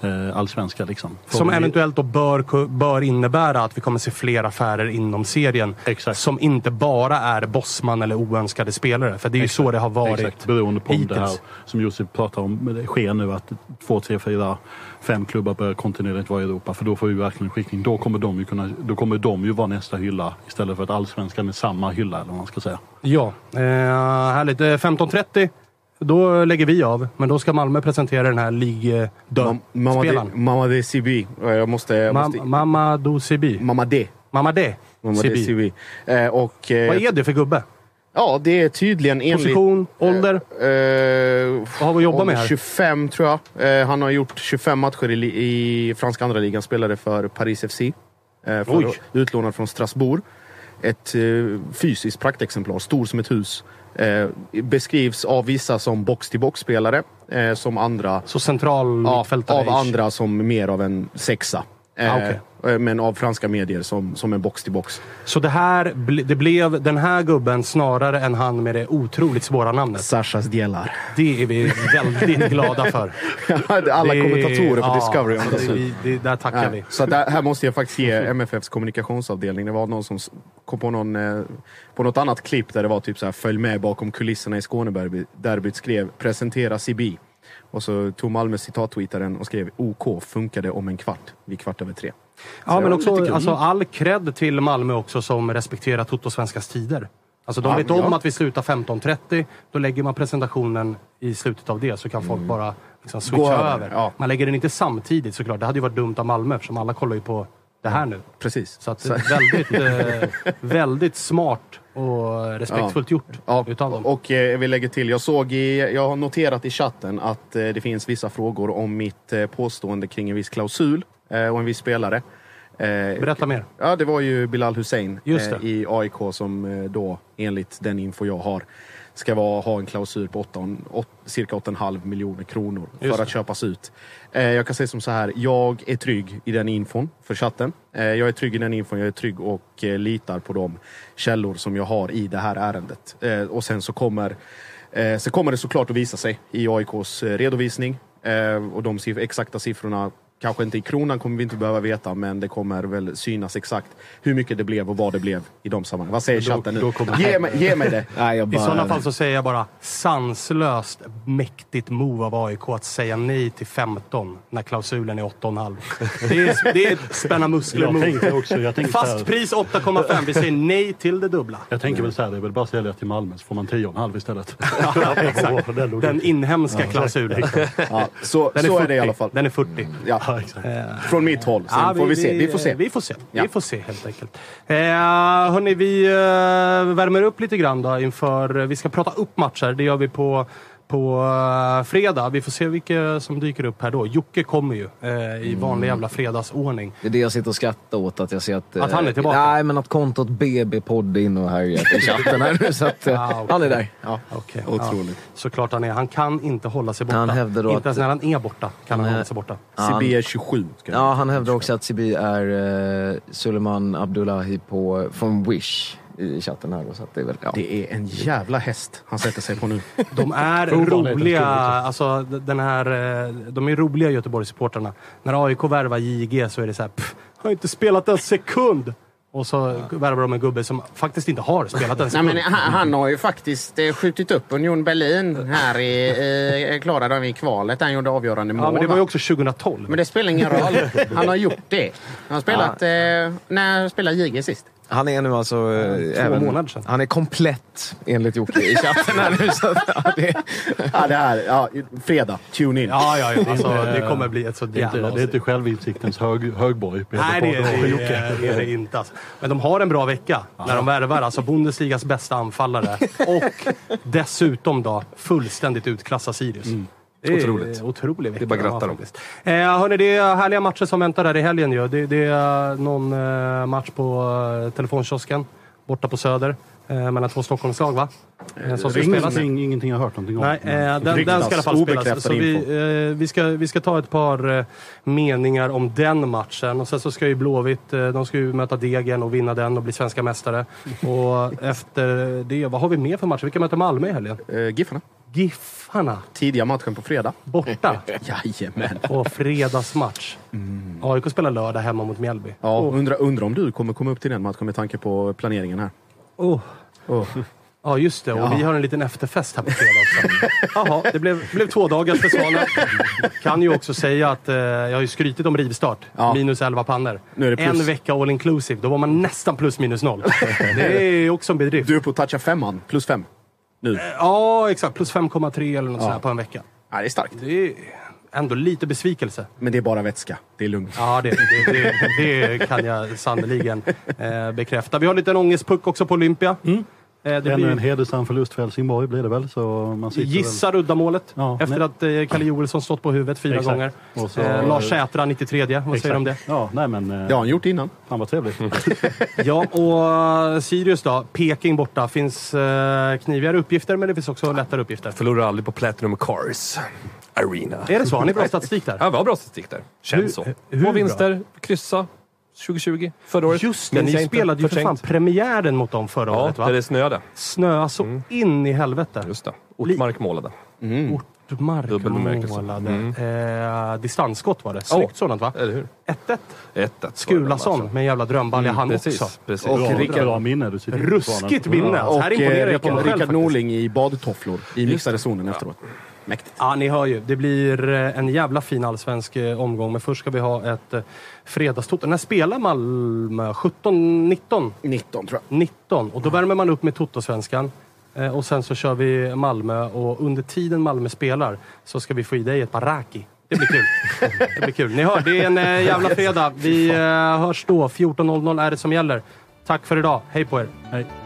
eh, allsvenska. Liksom. Som är- eventuellt då bör, ku- bör innebära att vi kommer se fler affärer inom serien. Exakt. Som inte bara är bossman eller oönskade spelare. För det är ju så det har varit Exakt, beroende på om det här hittills. som Josef pratar om sker nu att två, tre, fyra, fem klubbar börjar kontinuerligt vara i Europa. För då får vi verkligen en skickning. Då kommer de ju, kunna, då kommer de ju vara nästa hylla istället för att allsvenskan är samma hylla eller vad man ska säga. Ja, eh, härligt. Eh, 15.30 då lägger vi av. Men då ska Malmö presentera den här Mam- Mamma League-spelaren. de, Mamma de Sibi. Jag måste... Jag måste Mamma Dosibi. Mamma de. Mamma de. Mamma de Sibi. Sibi. Eh, och, eh, Vad är det för gubbe? Ja, det är tydligen enligt... Position, ålder? Eh, Vad har vi att jobba med här? 25 tror jag. Eh, han har gjort 25 matcher i, i franska andra ligan. Spelade för Paris FC. Eh, för, utlånad från Strasbourg. Ett eh, fysiskt praktexemplar, stor som ett hus. Eh, beskrivs av vissa som box-till-box-spelare. Eh, som andra... Så central Ja, av ish. andra som mer av en sexa. Eh, Ah, okej. eh, Men av franska medier som, som en box-till-box. Så det här det blev den här gubben snarare än han med det otroligt svåra namnet. Sashas delar. Det är vi väldigt (laughs) glada för. Alla Det- kommentatorer på ja, Discovery så andas det, det, Där tackar Nej, vi. Så där, här måste jag faktiskt ge MFFs kommunikationsavdelning. Det var någon som kom på, någon, eh, på något annat klipp där det var typ så här följ med bakom kulisserna i Skånederbyt skrev presentera Sibi. Och så tog Malmö citattweetaren och skrev OK funkade om en kvart vid kvart över tre. Ja, men också alltså, all cred till Malmö också som respekterar Toto-svenskans tider. Alltså, de Ja, vet om ja. att vi slutar 15.30. Då lägger man presentationen i slutet av det så kan folk bara liksom, switcha Mm. Över, över. ja. Man lägger den inte samtidigt såklart. Det hade ju varit dumt av Malmö eftersom alla kollar ju på det här nu. Precis. Så att det är väldigt, eh, (laughs) väldigt smart och respektfullt gjort Ja, utav dem. och eh, vill lägga till, jag såg i, jag har noterat i chatten att eh, det finns vissa frågor om mitt eh, påstående kring en viss klausul eh, och en viss spelare. Eh, Berätta mer. Ja, det var ju Bilal Hussein eh, i AIK som eh, då, enligt den info jag har, ska vara, ha en klausul på 8, åt- cirka 8,5 miljoner kronor Just för att det. köpas ut. Eh, jag kan säga som så här, jag är trygg i den infon för chatten. Eh, jag är trygg i den infon, jag är trygg och eh, litar på de källor som jag har i det här ärendet. Eh, och sen så kommer, eh, så kommer det såklart att visa sig i AIKs eh, redovisning. Eh, och de exakta siffrorna Kanske inte i kronan kommer vi inte behöva veta, men det kommer väl synas exakt hur mycket det blev och vad det blev i de sammanhangen. Vad säger Då- chatten nu? Ge mig, ge mig det! Nej, jag I bara... sådana fall så säger jag bara sanslöst mäktigt move av AIK att säga nej till 15 när klausulen är 8,5. Det är, det är ett spänna muskler Jag move. tänkte också, jag tänkte så här- Fast pris 8,5. Vi säger nej till det dubbla. Jag tänker väl så här, det är väl bara att sälja till Malmö så får man 10,5 istället. (laughs) Ja, exakt. (laughs) Den inhemska klausulen. Ja, så Den är så 40. är det i alla fall. Den är 40. Ja, Ja, exakt. från mitt håll. Sen Ja, får vi, se. Vi får se. Vi får se. Ja. Vi får se helt enkelt. Eh, hörni, vi eh, värmer upp lite grann då inför... Vi ska prata upp matcher. Det gör vi på, på eh, fredag. Vi får se vilka som dyker upp här då. Jocke kommer ju eh, i Mm. vanlig jävla fredagsordning. Det är det jag sitter och skrattar åt, att jag ser att... Att han är eh, tillbaka? Nej, men att kontot BB-podd är inne och härjar i chatten här nu. Så att, (laughs) eh, Ah, okej. Han är där. Ja. Okej, Otroligt. Ja, såklart han är. Han kan inte hålla sig borta. Han hävdar då inte att- ens när han är borta kan han Nej. hålla sig borta. CB 27. Ska jag- Ja, han hävdar också att Sibi är eh, Suleiman Abdullahi på, från Wish i chatten här. Så att det är väl, ja. Det är en jävla häst han sätter sig på nu. (laughs) De är roliga, alltså den här, eh, de är roliga Göteborgssupportrarna. När AIK värvar JG så är det så här, "Pff, har inte spelat en sekund. Och så värvar de en gubbe som faktiskt inte har spelat en Nej, men han, han har ju faktiskt eh, skjutit upp Union Berlin här i, i klarade de i kvalet. Han gjorde avgörande mål. ja, men det var ju också 2012. men det spelar ingen roll. (laughs) Han har gjort det. Han har spelat... Eh, när spelade JG sist? Han är nu alltså... eh, även, månader sedan. Han är komplett enligt Jocke i chatten här nu. Så att, ja, det, Ja, det här, ja, fredag. Tune in. Ja, ja, ja. Alltså, inte- det kommer bli ett så Det är inte, jävla det är inte självinsiktens hög, högborg. Nej, det, och det, är- det är det inte. Alltså. Men de har en bra vecka när de värvar alltså Bundesligas bästa anfallare (laughs) och dessutom då fullständigt utklassa Sirius. Det är Otroligt. Otrolig vecka. Det är bara att gratta dem. Eh, hörni, det är härliga matcher som väntar där i helgen ju. Det, det är någon eh, match på eh, telefonkiosken borta på Söder. Eh, mellan två Stockholmslag va? Eh, som ska spelas. Ingenting, ingenting jag har hört någonting om. Nej, eh, den, den Ryktas. ska i alla fall spelas. Så vi, eh, vi, ska, vi ska ta ett par eh, meningar om den matchen. Och sen så ska ju Blåvitt, eh, de ska ju möta Degen och vinna den och bli svenska mästare. Och (laughs) efter det, vad har vi mer för matcher? Vilka möter Malmö i helgen? Eh, Giffarna. Giffarna Tidiga matchen på fredag. borta. (laughs) Jajamän. Och fredagsmatch. AIK spelar lördag hemma mot Mjällby. Ja, undrar undra om du kommer komma upp till den matchen med tanke på planeringen här. Oh. Oh. Ja, just det. Och vi har en liten efterfest här på fredag också. (laughs) Jaha, det blev, blev två dagars för Svanen. Kan ju också säga att eh, jag har ju skrytit om rivstart. Ja. Minus 11 pannor. En vecka all inclusive. Då var man nästan plus minus noll. (laughs) Det är också en bedrift. Du är på att toucha femman, plus fem. Nu. Ja, exakt. Plus 5,3 eller något sånt här på en vecka. Ja, det är starkt. Det är ändå lite besvikelse. Men det är bara vätska. Det är lugnt. Ja, det, det, det, det kan jag (laughs) sannerligen eh, bekräfta. Vi har lite ångestpuck också på Olympia. Eh, det Ännu blir- en hedersam förlust för Helsingborg blir det väl. Så man Gissar uddamålet. Ja, efter nej. att eh, Kalle Joelsson stått på huvudet fyra Exakt. gånger. Och så- eh, Lars Sätra 93 Vad väl, säger du om det? Ja, nej men... eh, Det har han gjort innan. Fan vad trevligt. (laughs) Ja, och eh, Sirius då. Peking borta. Finns eh, knivigare uppgifter, men det finns också lättare uppgifter. Förlorar aldrig på Platinum Cars Arena. Är det så? Har ni bra statistik där? Ja, vi har bra statistik där. Känns Hur- så. hur Två bra? vinster, kryssa 2020. Förra året. Just det, ni spelade ju för fan premiären mot dem förra Ja, året va? där det snöade. Snöa så in i helvete. Just det. Ortmark målade. Ortmark Dubbel bemärkelse. målade. Eh, distansskott var det. Snyggt Ja. sådant va? Eller hur? 1-1. 1-1. Skulason med en jävla drömbalja han precis, också. Precis. Och Bra, Rickard- bra minne du sitter Ruskigt minne. Ja. Här imponerar eh, jag på mig själv Rickard. Norling i badtofflor i mixade zonen efteråt. Mäktigt. Ja, ni hör ju. Det blir eh, en jävla fin allsvensk eh, omgång. Men först ska vi ha ett eh, fredagstoto. När spelar Malmö? 17, 19? 19 tror jag. 19. Och då värmer man upp med Totosvenskan. Och sen så kör vi Malmö och under tiden Malmö spelar så ska vi få i dig ett par raki. Det blir kul. (laughs) Det blir kul. Ni hör, det är en jävla fredag. Vi hörs då. 14.00 är det som gäller. Tack för idag. Hej på er. Hej.